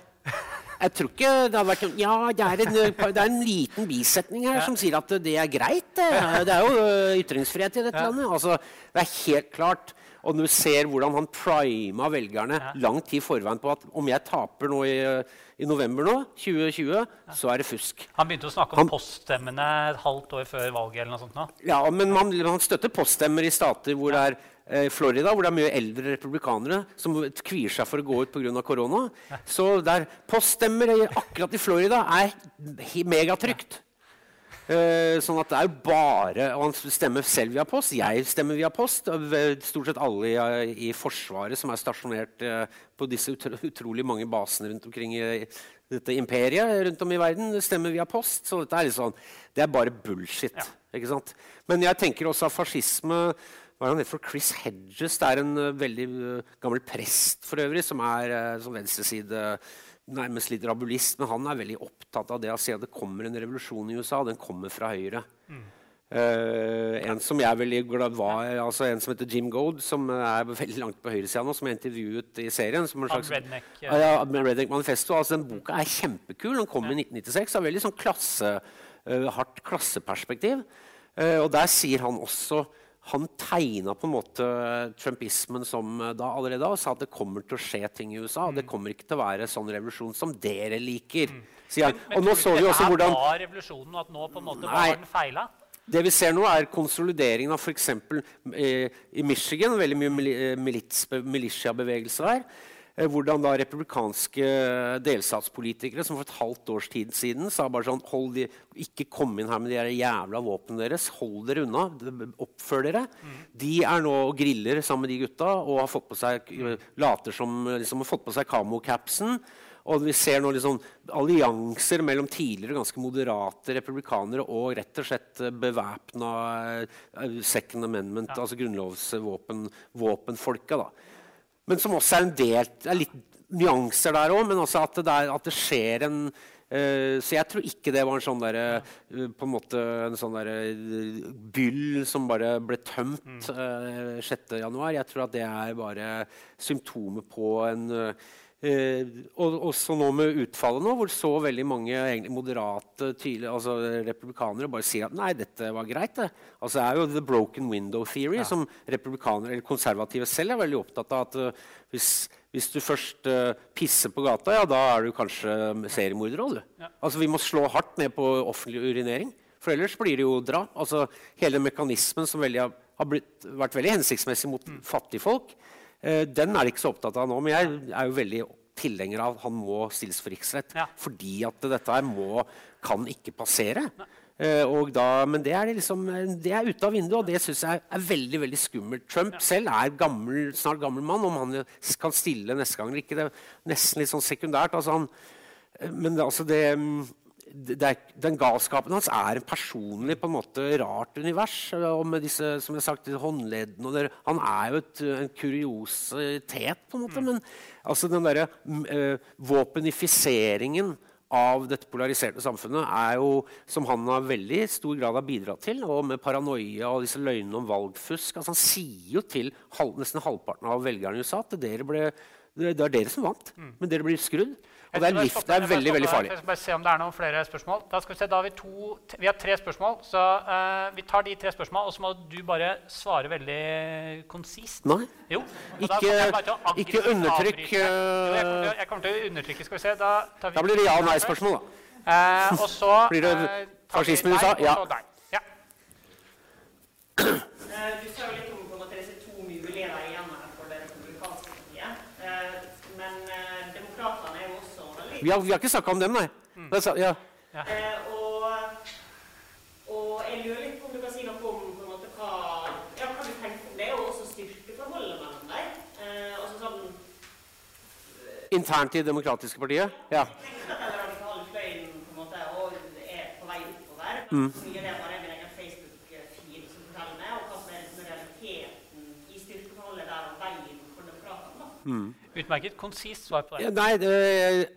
jeg tror ikke det hadde vært Ja, det er en, det er en liten bisetning her ja. som sier at det er greit. Det, det er jo ytringsfrihet i dette ja. landet. Altså, det er helt klart. Og når du ser hvordan han prima velgerne ja. lang tid forveien på at om jeg taper nå i, i november nå, 2020, ja. så er det fusk. Han begynte å snakke om han, poststemmene et halvt år før valget. eller noe sånt nå. Ja, men man, man støtter poststemmer i stater hvor det er Florida, hvor det er mye eldre republikanere som kvier seg for å gå ut pga. korona. Så der poststemmer akkurat i Florida er megatrygt. Uh, sånn at det er jo bare Og han stemmer selv via post. Jeg stemmer via post. Stort sett alle i, i Forsvaret som er stasjonert på disse utro, utrolig mange basene rundt omkring i dette imperiet rundt om i verden, stemmer via post. Så dette er litt sånn, det er bare bullshit. Ja. ikke sant? Men jeg tenker også at fascisme hva er han heter for Chris Hedges. Det er en uh, veldig uh, gammel prest for øvrig, som er uh, som venstreside nærmest litt rabulist. Men han er veldig opptatt av det å si at det kommer en revolusjon i USA. Den kommer fra høyre. Mm. en som jeg er veldig glad var, altså en som heter Jim Goad, som er veldig langt på høyresida nå, som jeg intervjuet i serien. som en slags, Redneck, ja. ja, Redneck Manifesto. Altså, den boka er kjempekul. Den kom ja. i 1996. Har veldig sånn klasse, hardt klasseperspektiv. og der sier han også han tegna på en måte trumpismen som eh, da allerede og sa at det kommer til å skje ting i USA. Mm. Det kommer ikke til å være sånn revolusjon som dere liker. Mm. Men, men, og nå så vi også hvordan var revolusjonen, at nå på en måte nei, var den feila? Det vi ser nå, er konsolideringen av f.eks. Eh, i Michigan. Veldig mye eh, militiabevegelse der. Eh, hvordan da republikanske delstatspolitikere som for et halvt års tid siden sa bare sånn hold de, Ikke kom inn her med de jævla våpnene deres. Hold dere unna. Oppfør dere. Mm. De er nå og griller sammen med de gutta og har fått på seg, later som liksom, har fått på seg camocapsen. Og vi ser nå liksom allianser mellom tidligere ganske moderate republikanere og rett og slett bevæpna uh, Second Amendment, ja. altså grunnlovsvåpenfolka. da men som også er en del Det er litt nyanser der òg, men også at det, er, at det skjer en Uh, så jeg tror ikke det var en sånn der, uh, på en måte en sånn der, uh, byll som bare ble tømt eh, 6.1. Jeg tror at det er bare symptomet på en eh, og også nå med utfallet nå, hvor så veldig mange moderate tydelige altså republikanere bare sier at nei, dette var greit. det. Altså Det er jo the broken window theory, som republikanere eller konservative selv er veldig opptatt av. at uh, hvis, hvis, du først uh, pisser på gata, ja, da er du kanskje seriemorder òg. Ja. Altså, vi må slå hardt ned på offentlig urinering, for ellers blir det jo drap. Altså, hele mekanismen som har blitt, vært veldig hensiktsmessig mot mm. fattigfolk, den er de ikke så opptatt av nå, men jeg er jo veldig tilhenger av at han må stilles for riksrett. Ja. Fordi at dette her må, kan ikke passere. Uh, da, men det er, liksom, det er ute av vinduet, og det syns jeg er veldig veldig skummelt. Trump ja. selv er gammel, snart gammel mann. Om han kan stille neste gang eller ikke, det er nesten litt sånn sekundært. Altså han, men altså det, er, den galskapen hans er en personlig på en måte rart univers. Og med disse som jeg har sagt, håndleddene der, Han er jo et, en kuriositet, på en måte. Mm. Men altså den derre uh, våpenifiseringen av dette polariserte samfunnet er jo, som han har veldig stor grad har bidratt til, og med paranoia og disse løgnene om valgfusk altså Han sier jo til halv, nesten halvparten av velgerne i USA at det, ble, det, er dere som vant, mm. men dere blir skrudd. Og det er, lift, det er veldig veldig farlig. Jeg skal bare se om det er noen flere spørsmål. Da skal Vi se, da har vi, to, vi har tre spørsmål. så uh, Vi tar de tre spørsmålene, og så må du bare svare veldig konsist. Nei. Jo, ikke, ikke undertrykk uh, jeg, kommer til, å undertrykke. Skal vi se. Da, da blir det ja- og nei-spørsmål, da. Uh, og så Blir det fascisme i USA? Ja. ja. Du sa jo litt om på en måte disse to mulighetene igjen for det republikanske partiet. Men demokratene er jo også vi har, vi har ikke snakka om dem, nei. Mm. Ja. Ja. Eh, og, og, jeg lurer litt på om du kan si noe om på en måte, hva, ja, hva du tenker om det, og også styrkeforholdet mellom deg. Eh, altså sånn, Internt i Det demokratiske partiet? Ja. Er oppover. Mm. Er. Mm. Utmerket. Konsist svar på det. Ja, nei, det,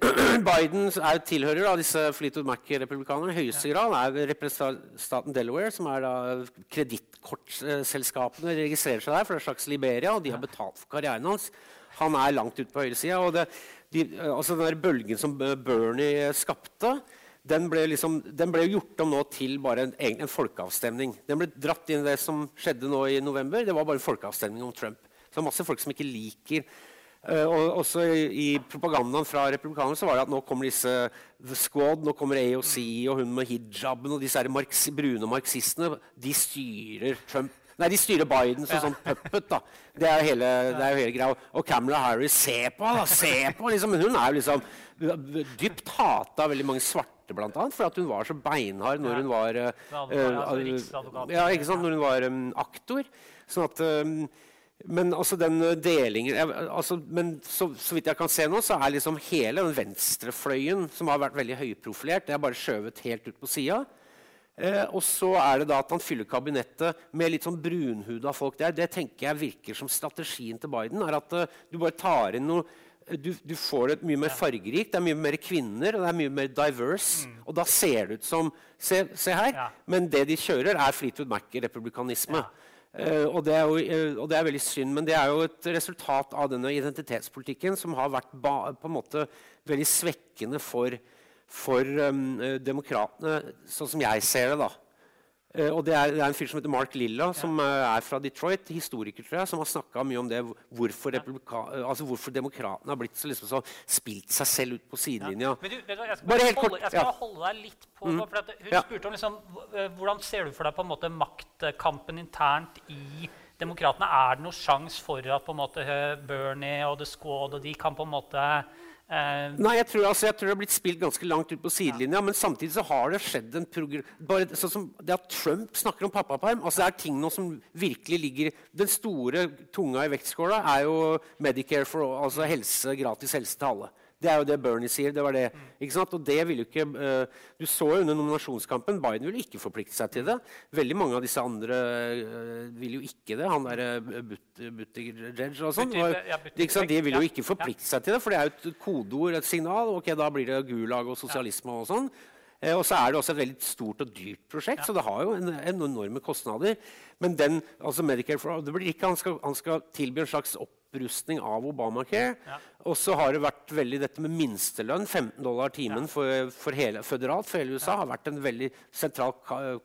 Biden er, tilhører da, disse Fleetwood Mac-republikanerne i høyeste ja. grad. er representaten Delaware, som er da kredittkortselskapene registrerer seg der, for det er slags Liberia, og de har betalt for karrieren hans. Han er langt ute på høyresida. Og det, de, altså den der bølgen som Bernie skapte, den ble, liksom, den ble gjort om nå til bare en, en, folkeavstemning. Den ble dratt inn i det som skjedde nå i november. Det var bare en folkeavstemning om Trump. Så det er masse folk som ikke liker og også i, propagandaen fra republikanerne så var det at nå kommer disse The Squad, nå kommer AOC og hun med hijaben og disse marx, brune marxistene. De styrer Trump. Nei, de styrer Biden som sånn puppet. da. Det er jo hele, det er jo hele greia. Og Camilla Harris, se på henne! Se på liksom. Hun er jo liksom dypt hata av veldig mange svarte, blant annet, for at hun var så beinhard når hun var uh, uh, ja, ikke sant, når hun var um, aktor. Sånn at um, men altså den eh, delingen altså, Men så, så, vidt jeg kan se nå, så er liksom hele den venstrefløyen, som har vært veldig høyprofilert, det er bare skjøvet helt ut på sida. Eh, og så er det da at han fyller kabinettet med litt sånn brunhuda folk der. Det tenker jeg virker som strategien til Biden. er at uh, Du bare tar inn noe du, du, får det mye mer fargerikt, det er mye mer kvinner og det er mye mer diverse. Mm. Og da ser det ut som Se, se her. Ja. Men det de kjører, er Fleetwood Mac-republikanisme. Ja. Uh, og, det jo, uh, og, det er veldig synd, men det er jo et resultat av denne identitetspolitikken som har vært på en måte veldig svekkende for, for um, demokratene, sånn som jeg ser det. da. Uh, og det er, det er, en fyr som heter Mark Lilla, som uh, er fra Detroit, historiker, tror jeg, som har snakka mye om det, hvorfor, altså hvorfor demokratene har blitt så, liksom, så spilt seg selv ut på sidelinja. Ja. Men du, du, jeg skal bare, holde, kort, jeg skal ja. holde deg litt på mm. for Hun spurte om liksom, hvordan ser du for deg på en måte maktkampen internt i demokratene. Er det noen sjanse for at på en måte Bernie og The Squad og de kan på en måte Uh, Nei, jeg tror, altså, jeg tror, det har blitt spilt ganske langt ut på sidelinja. Ja. Men samtidig så har det skjedd en bare sånn som Det at Trump snakker om pappaperm altså Det er ting nå som virkelig ligger Den store tunga i vektskåla er jo Medicare for altså helse, gratis helse til alle. Det er jo det Bernie sier. det var det, ikke sant? Og det ville jo ikke, uh, Du så jo under nominasjonskampen Biden ville ikke forplikte seg til det. Veldig mange av disse andre uh, ville jo ikke det. Han derre Buttigieg og sånn. Ja, de ville jo ikke forplikte seg til det, for det er jo et kodeord, et signal. ok, Da blir det Gulag og sosialisme og sånn. Eh, og så er det også et veldig stort og dyrt prosjekt, ja. så det har jo en, en enorme kostnader. Men den, altså Medicare for det blir ikke, han skal, han skal tilby en slags opprustning av Obamacare. Ja. Og så har det vært veldig dette med minstelønn, 15 dollar timen ja. for, for hele, føderalt for hele USA, har vært en veldig sentral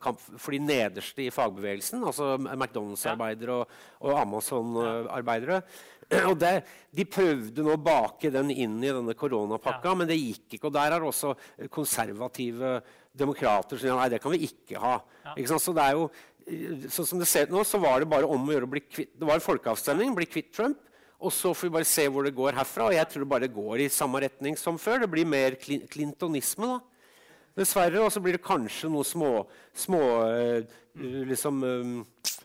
kamp for de nederste i fagbevegelsen. Altså McDonald's-arbeidere og, og Amazon-arbeidere. Og det, De prøvde nå å bake den inn i denne koronapakka, men det gikk ikke. Og der er også konservative demokrater som sier nei, det kan vi ikke ha. Ikke så det er jo sånn som det ser ut nå, så var det bare om å gjøre å bli kvitt Det var en folkeavstemning, bli kvitt Trump. Og så får vi bare se hvor det går herfra. Og jeg tror det bare går i samme retning som før. Det blir mer clintonisme, da. Dessverre. Og så blir det kanskje noe små, små uh, liksom uh,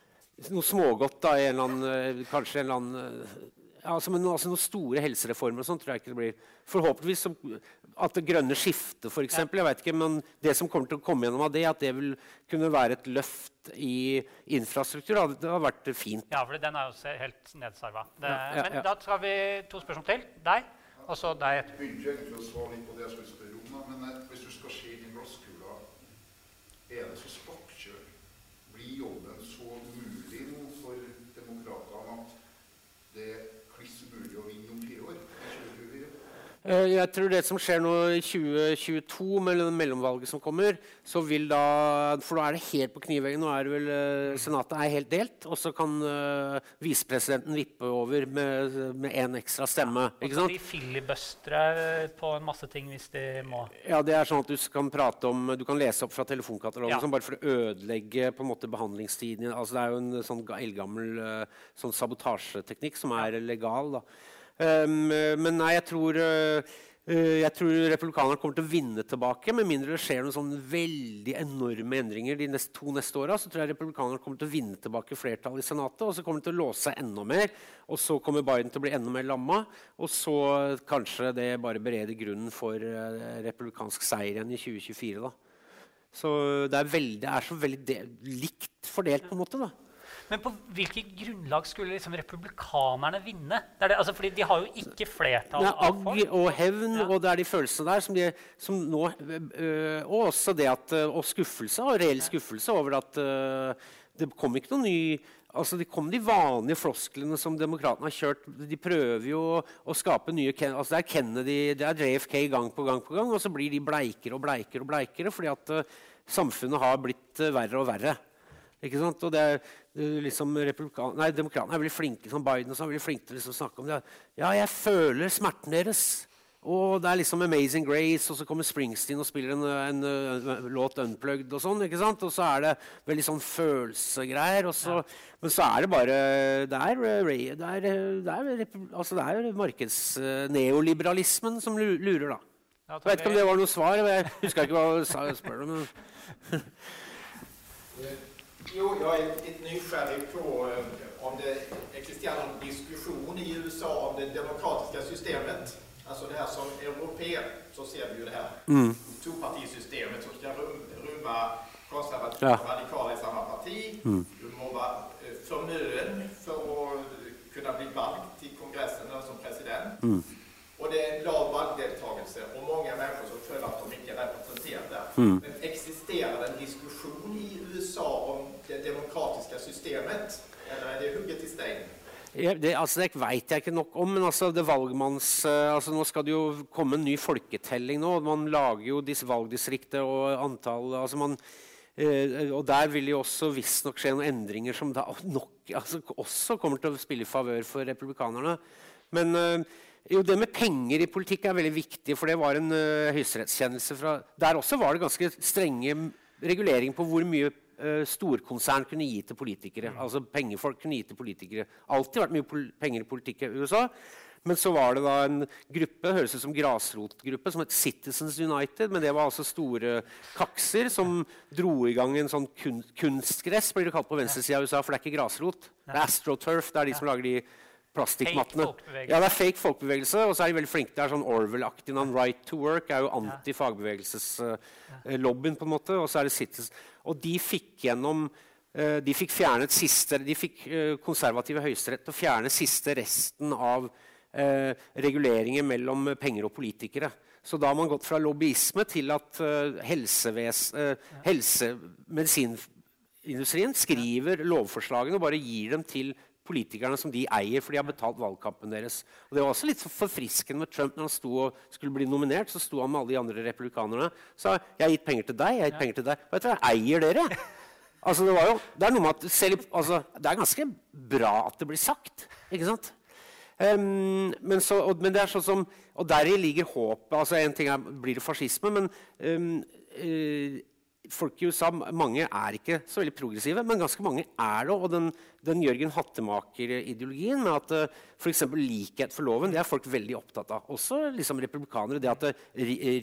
Noe smågodt da, en annen, uh, kanskje en eller annen ja, altså, men altså, noen store helsereformer og sånt tror jeg ikke det blir. Forhåpentligvis som, at det grønne skiftet, f.eks. Jeg vet ikke, men det som kommer til å komme gjennom av det, at det vil kunne være et løft i infrastruktur, det hadde vært fint. Ja, for den er jo helt nedsarva. Ja, ja, men da skal vi to spørsmål til. Deg, og så deg etterpå. Begynte egentlig å svare litt på det jeg skulle spørre om, men eh, hvis du skal se inn i glasskula, er det så spokkjør? Blir jobben så umulig nå for demokratene at det Eh, jeg tror det som skjer nå i 2022, med mellomvalget som kommer så vil da, For da er det helt på kniveggen. Nå er det vel uh, Senatet er helt delt. Og så kan uh, visepresidenten vippe over med én ekstra stemme. Ja, ikke sant? de filibustre på en masse ting hvis de må. Ja, det er sånn at Du kan prate om, du kan lese opp fra telefonkatalogen ja. sånn, bare for å ødelegge på en måte behandlingstiden. Altså, det er jo en sånn eldgammel sånn sabotasjeteknikk som er legal. da. Um, men nei, jeg tror, uh, jeg tror republikanerne kommer til å vinne tilbake. Med mindre det skjer noen sånne veldig enorme endringer de neste, to neste åra. Så tror jeg republikanerne kommer til å vinne tilbake flertall i Senatet. Og så kommer de til å låse seg enda mer. Og så kommer Biden til å bli enda mer lamma. Og så kanskje det bare bereder grunnen for uh, republikansk seier igjen i 2024. da. Så det er, veldig, det er så veldig likt fordelt, på en måte. da. Men på hvilket grunnlag skulle liksom republikanerne vinne? Det det, altså fordi de har jo ikke flertall Det er Agg og hevn, ja. og det er de følelsene der som, de, som nå øh, Og også det at øh, Og skuffelse, og reell skuffelse over at øh, det kom ikke noe ny Altså, Det kom de vanlige flosklene som demokratene har kjørt. De prøver jo å, å skape nye altså Det er Kennedy, det er JFK gang på gang, på gang, og så blir de bleikere og bleikere og bleikere fordi at uh, samfunnet har blitt uh, verre og verre. Ikke sant? Og det er liksom nei, Demokratene er veldig flinke som Biden og sånn, veldig flinke til liksom å snakke om det. Ja, jeg føler smerten deres. Og det er liksom 'Amazing Grace', og så kommer Springsteen og spiller en, en, en, låt 'Unplugged'. Og sånn, ikke sant? Og så er det veldig sånn følelsegreier. Ja. Men så er det bare Det er, det er, det er, altså det er markedsneoliberalismen som lurer, da. Jeg vet ikke om det var noe svar. Jeg husker ikke hva du spør om. Jo, jag är lite nysgjerrig på eh, om det existerar någon diskussion i USA om det demokratiska systemet. Alltså det här som europeer så ser vi ju det här mm. tvåpartisystemet som ska rymma konservativa ja. och radikala i samma parti. Mm. Du må vara eh, förmögen för att kunna bli vald till kongressen eller som president. Mm. Och det är en lav valdeltagelse och många människor som føler att de inte är representerade. Mm. Men existerar det en diskussion i USA om det demokratiske systemet, eller er det hugget i stein? Ja, det, altså, det veit jeg ikke nok om, men altså, det valgmanns, uh, altså, nå skal det jo komme en ny folketelling. nå, Man lager jo disse valgdistrikter og antall altså man, eh, og Der vil jo også visstnok skje noen endringer som da nok, altså, også kommer til å spille i favør for republikanerne. Men eh, jo, Det med penger i politikk er veldig viktig, for det var en eh, høyesterettskjennelse fra Der også var det ganske strenge reguleringer på hvor mye storkonsern kunne gi til politikere. Mm. Altså pengefolk kunne gi til politikere. Alltid vært mye penger i politikk i USA. Men så var det da en gruppe høres ut som grasrotgruppe som het Citizens United. Men det var altså store kakser som dro i gang en sånn kun kunstgress blir det kalt på venstresida av USA. For det er ikke grasrot. Det er astroturf. Det er de som lager de plastikkmattene. Ja, det er fake folkebevegelse, og så er de veldig flinke. Det er sånn Orwell-aktig. Right to work er jo anti-fagbevegelses-lobbyen, på en måte. Og så er det Citizens. Og de fikk gjennom uh, De fikk fjernet siste De fikk uh, konservative høyesterett til å fjerne siste resten av eh, reguleringer mellom penger og politikere. Så da har man gått fra lobbyisme til at uh, helseves, uh, helse, medisinindustrien skriver lovforslagene og bare gir dem til politikerne som de eier, for de har betalt valgkampen deres. Og Det var også litt forfriskende med Trump når han sto og skulle bli nominert. Så sto han med alle de andre republikanerne og sa jeg har gitt penger til deg. jeg har gitt penger til deg. Vet du, hva, jeg eier dere. Altså, det, var jo, det, er at selv, altså, det er ganske bra at det blir sagt. ikke sant? Um, men, så, og, men, det er sånn som, og deri ligger håpet. altså En ting er, blir det fascisme, men um, uh, folk i USA mange er ikke så veldig progressive, men ganske mange er det. Og den, den Jørgen Hattemaker-ideologien med at uh, f.eks. likhet for loven det er folk veldig opptatt av. Også liksom republikanere. Det at uh,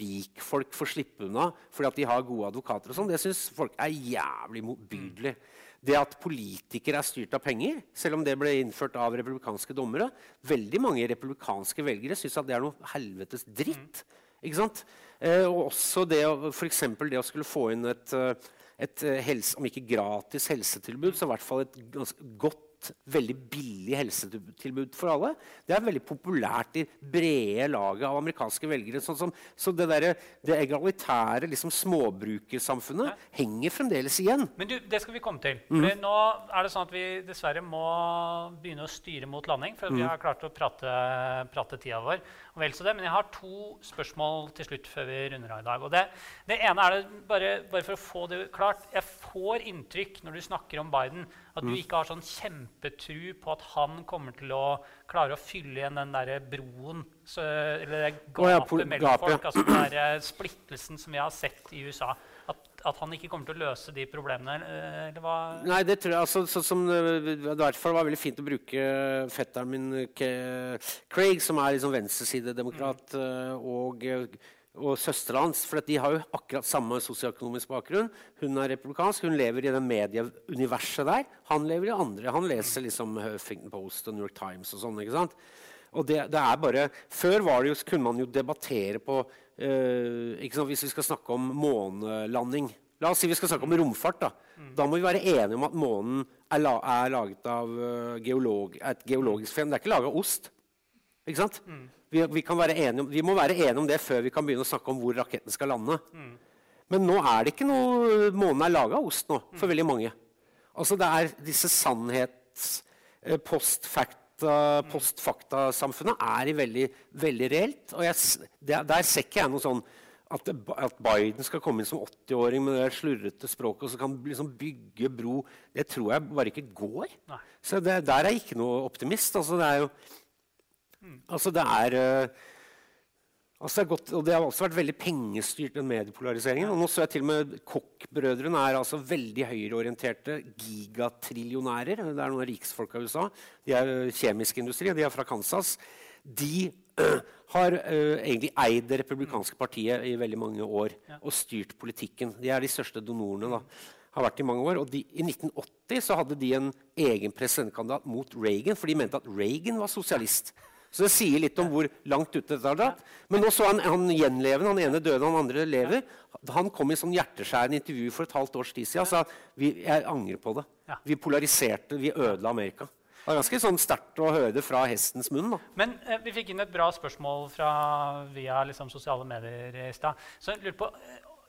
rikfolk får slippe unna fordi at de har gode advokater, og sånn, det syns folk er jævlig motbydelig. Det at politikere er styrt av penger, selv om det ble innført av republikanske dommere Veldig mange republikanske velgere syns at det er noe helvetes dritt. Ikke sant? Eh, og også det, for det å skulle få inn et, eh, et eh, helse, om ikke gratis helsetilbud, så i hvert fall et ganske veldig billig helsetilbud for alle. Det er veldig populært i brede laget av amerikanske velgere. Sånn som, så det, der, det egalitære liksom småbrukersamfunnet ja. henger fremdeles igjen. Men du, det skal vi komme til. Mm. Nå er det sånn at vi dessverre må begynne å styre mot landing. For vi har klart å prate, prate tida vår. Og vel så det, Men jeg har to spørsmål til slutt før vi runder av i dag. Og det, det ene er det, bare, bare for å få det klart. Jeg får inntrykk når du snakker om Biden, at du mm. ikke har sånn kjempetru på at han kommer til å klare å fylle igjen den der broen, så, eller det gapet oh, ja, mellom gap, folk. Altså den der eh, splittelsen som vi har sett i USA. At, at, han ikke kommer til å løse de problemene? Eh, eller hva? Nei, det tror jeg altså, så, som, hvert fall var det veldig fint å bruke fetteren min Craig, som er liksom venstresidedemokrat, mm. og og søstera hans. For de har jo akkurat samme sosioøkonomisk bakgrunn. Hun er republikansk, hun lever i det medieuniverset der. Han lever i andre. Han leser liksom Huffington Post og New York Times og sånn. ikke sant? Og det, det, er bare, Før var det jo, kunne man jo debattere på uh, ikke sant, Hvis vi skal snakke om månelanding La oss si vi skal snakke om romfart. Da mm. Da må vi være enige om at månen er, la, er laget av uh, geolog, et geologisk fenomen. Det er ikke laga av ost. Ikke sant? Mm. Vi, vi, om, vi, må være enige om det før vi kan begynne å snakke om hvor raketten skal lande. Mm. Men nå er det ikke noe Månen er laga av ost nå, for mm. veldig mange. Altså Det er disse sannhets... Postfakta-samfunnet post er i veldig, veldig reelt. Og jeg, der, der ser ikke jeg noe sånn at, at, Biden skal komme inn som 80-åring med det slurrete språket og så kan liksom bygge bro, det tror jeg bare ikke går. Nei. Så det, der er jeg ikke noe optimist. Altså, det er jo Altså, det er uh, altså det, godt, og det har også vært veldig pengestyrt, den mediepolariseringen. Og nå så jeg til og med Koch-brødrene er altså veldig høyreorienterte gigatrillionærer. Det er noen riksfolk av USA. De er uh, kjemisk industri, de er fra Kansas. De uh, har egentlig eid det republikanske partiet i veldig mange år og styrt politikken. De er de største donorene. da har vært i mange år. Og de, I 1980 så hadde de en egen presidentkandidat mot Reagan, for de mente at Reagan var sosialist. Så det sier litt om hvor langt ute dette har dratt. Men nå så han, han gjenlevende. Han ene døde, han andre lever. Han kom i sånn hjerteskjærende intervju for et halvt års tid siden og sa vi, jeg angrer på det. Vi polariserte, vi ødela Amerika. Det var ganske sånn sterkt å høre det fra hestens munn. da. Men eh, vi fikk inn et bra spørsmål fra, via liksom, sosiale medier i stad. Så jeg lurer på,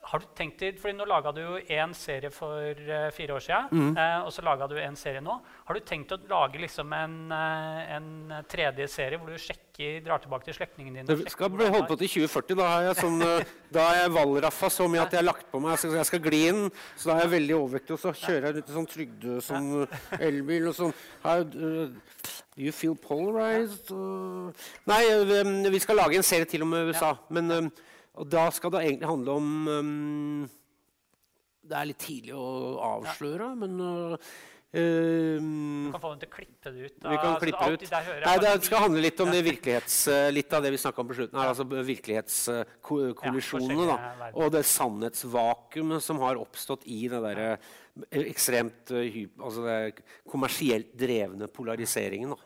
har du tenkt til, fordi Nå laga du jo én serie for uh, fire år siden, mm. uh, og så laga du en serie nå. Har du tenkt å lage liksom en, uh, en tredje serie hvor du sjekker, drar tilbake til slektningene dine? Det skal bli holdt på til 2040. Da har jeg, sånn, da er jeg valraffa så mye at jeg har lagt på meg. Skal, jeg skal gli inn, så da er jeg veldig overvektig, og så kjører jeg i sånn trygde sånn elbil og sånn. Do you feel polarized? Nei, vi skal lage en serie til om USA. men... Og da skal det egentlig handle om um, Det er litt tidlig å avsløre, ja. men uh, Um, du kan få dem til å klippe det ut. Da. Vi kan klippe det ut. Nei, Det skal handle litt om det virkelighets, uh, litt av det vi snakka om på slutten. her, altså Virkelighetskollisjonene. Uh, og det sannhetsvakuumet som har oppstått i det der, uh, ekstremt altså det kommersielt drevne polariseringen. Da.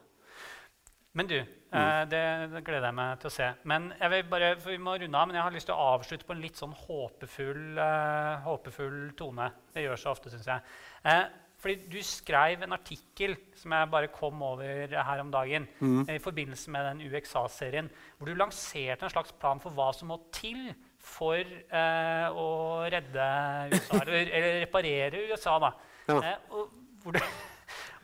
Men du, eh, det, det gleder jeg meg til å se. Men jeg vil bare, for Vi må runde av, men jeg har lyst til å avslutte på en litt sånn håpefull, eh, håpefull tone. Det gjør så ofte, syns jeg. Eh, fordi du skrev en artikkel som jeg bare kom over her om dagen, i forbindelse med den UXA-serien, hvor du lanserte en slags plan for hva som må til for eh, å redde USA, eller, eller reparere USA. da. Ja. Og hvor du,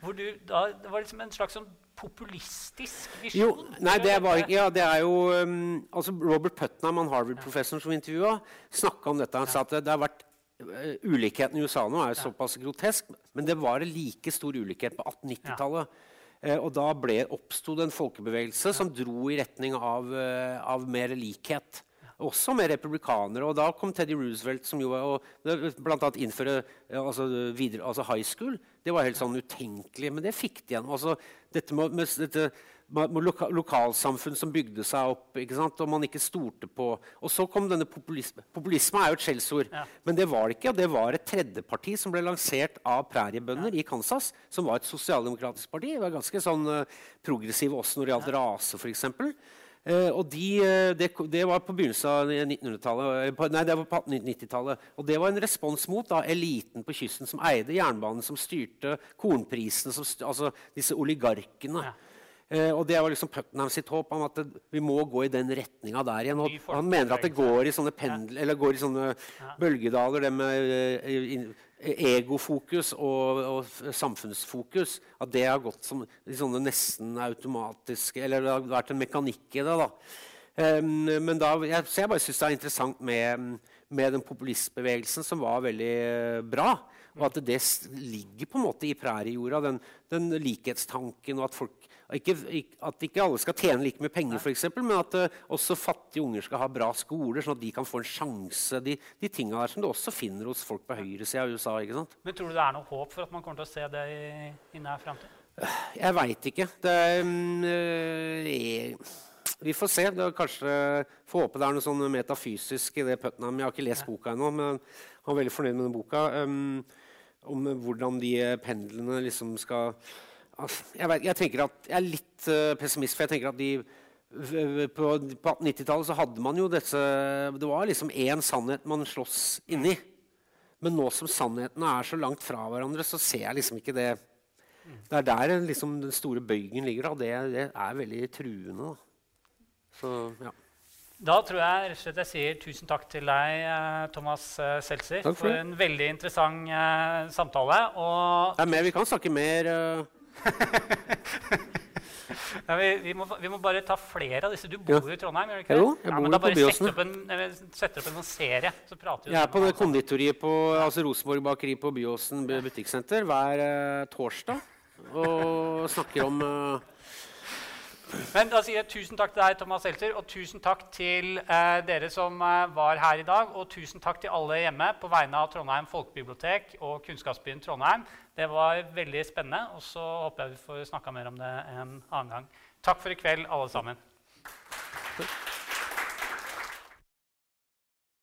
hvor du da, det var liksom en slags sånn populistisk visjon. Jo, nei, det var ikke ja, Det er jo um, altså Robert Putnam, han Harvard-professoren som intervjua, snakka om dette. Han sa at det, har vært uh, Ulikheten i USA nå er jo såpass grotesk, men det var en like stor ulikhet på 1890-tallet. Uh, og da oppsto det en folkebevegelse som dro i retning av, uh, av mer likhet. Også med republikanere. Og da kom Teddy Roosevelt, som jo bl.a. innføre altså, videre, altså high school. Det var helt sånn utenkelig, men det fikk de igjen. Altså, dette med, med, dette, med loka, lokalsamfunn som bygde seg opp, ikke sant? og man ikke stolte på Og så kom denne populisme. Populisme er jo et skjellsord, Ja. men det var det ikke. Og det var et tredjeparti som ble lansert av præriebønder i Kansas, som var et sosialdemokratisk parti. Det var ganske sånn uh, progressive også når det gjaldt rase, f.eks. Eh, og de, eh, det, det var på begynnelsen av 1900-tallet, eh, nei, det var på 1890-tallet. Og det var en respons mot da, eliten på kysten som eide jernbanen, som styrte kornprisene, som styr, altså disse oligarkene. Ja. Eh, og det var liksom Putnam sitt håp om at det, vi må gå i den retninga der igjen. Han mener at det går i sånne pendel, eller går i sånne bølgedaler, det med uh, egofokus og, og samfunnsfokus. At det har gått som sånne nesten automatiske Eller det har vært en mekanikk i det. da. Um, men da, jeg, så jeg bare syns det er interessant med, med den populistbevegelsen, som var veldig eh, bra. Og at det ligger på en måte i præriejorda, den, den likhetstanken. og at folk ikke, At ikke alle skal tjene like mye penger, for eksempel, men at uh, også fattige unger skal ha bra skoler, sånn at de kan få en sjanse. De, de tinga der som du også finner hos folk på høyresida av USA. ikke sant? Men tror du det er noe håp for at man kommer til å se det i, i nær framtid? Jeg veit ikke. Det er, mm, eh, vi får se. Det er kanskje Får håpe det er noe sånn metafysisk i det Putnam. Jeg har ikke lest boka ennå, men han er veldig fornøyd med den boka. um, om hvordan de pendlene liksom skal jeg, vet, jeg tenker at jeg er litt eh, pessimist, for jeg tenker at de på, på 1890-tallet så hadde man jo disse Det var liksom én sannhet man sloss inni. Men nå som sannhetene er så langt fra hverandre, så ser jeg liksom ikke det Det er der liksom den store bøygen ligger. Det, det er veldig truende. da. Så, ja. Da tror jeg rett og slett jeg sier tusen takk til deg, eh, Thomas eh, Seltzer, for for en veldig interessant uh, samtale. Og Det er mer, vi kan snakke mer eh, ja, vi, vi, må, vi må bare ta flere av disse. Du bor jo i Trondheim? gjør du ikke Jo, jeg bor ja, men da bare opp en, eh, setter opp en sånn serie, så Jeg er på det konditoriet på altså Rosenborg bakeri på Byåsen butikksenter hver eh, torsdag og snakker om eh, Men da sier jeg tusen takk til deg, Thomas Seltzer, og tusen takk til eh, dere som eh, var her i dag. Og tusen takk til alle hjemme på vegne av Trondheim folkebibliotek og Kunnskapsbyen Trondheim. Det var veldig spennende, og så håper jeg vi får snakka mer om det en annen gang. Takk for i kveld, alle sammen.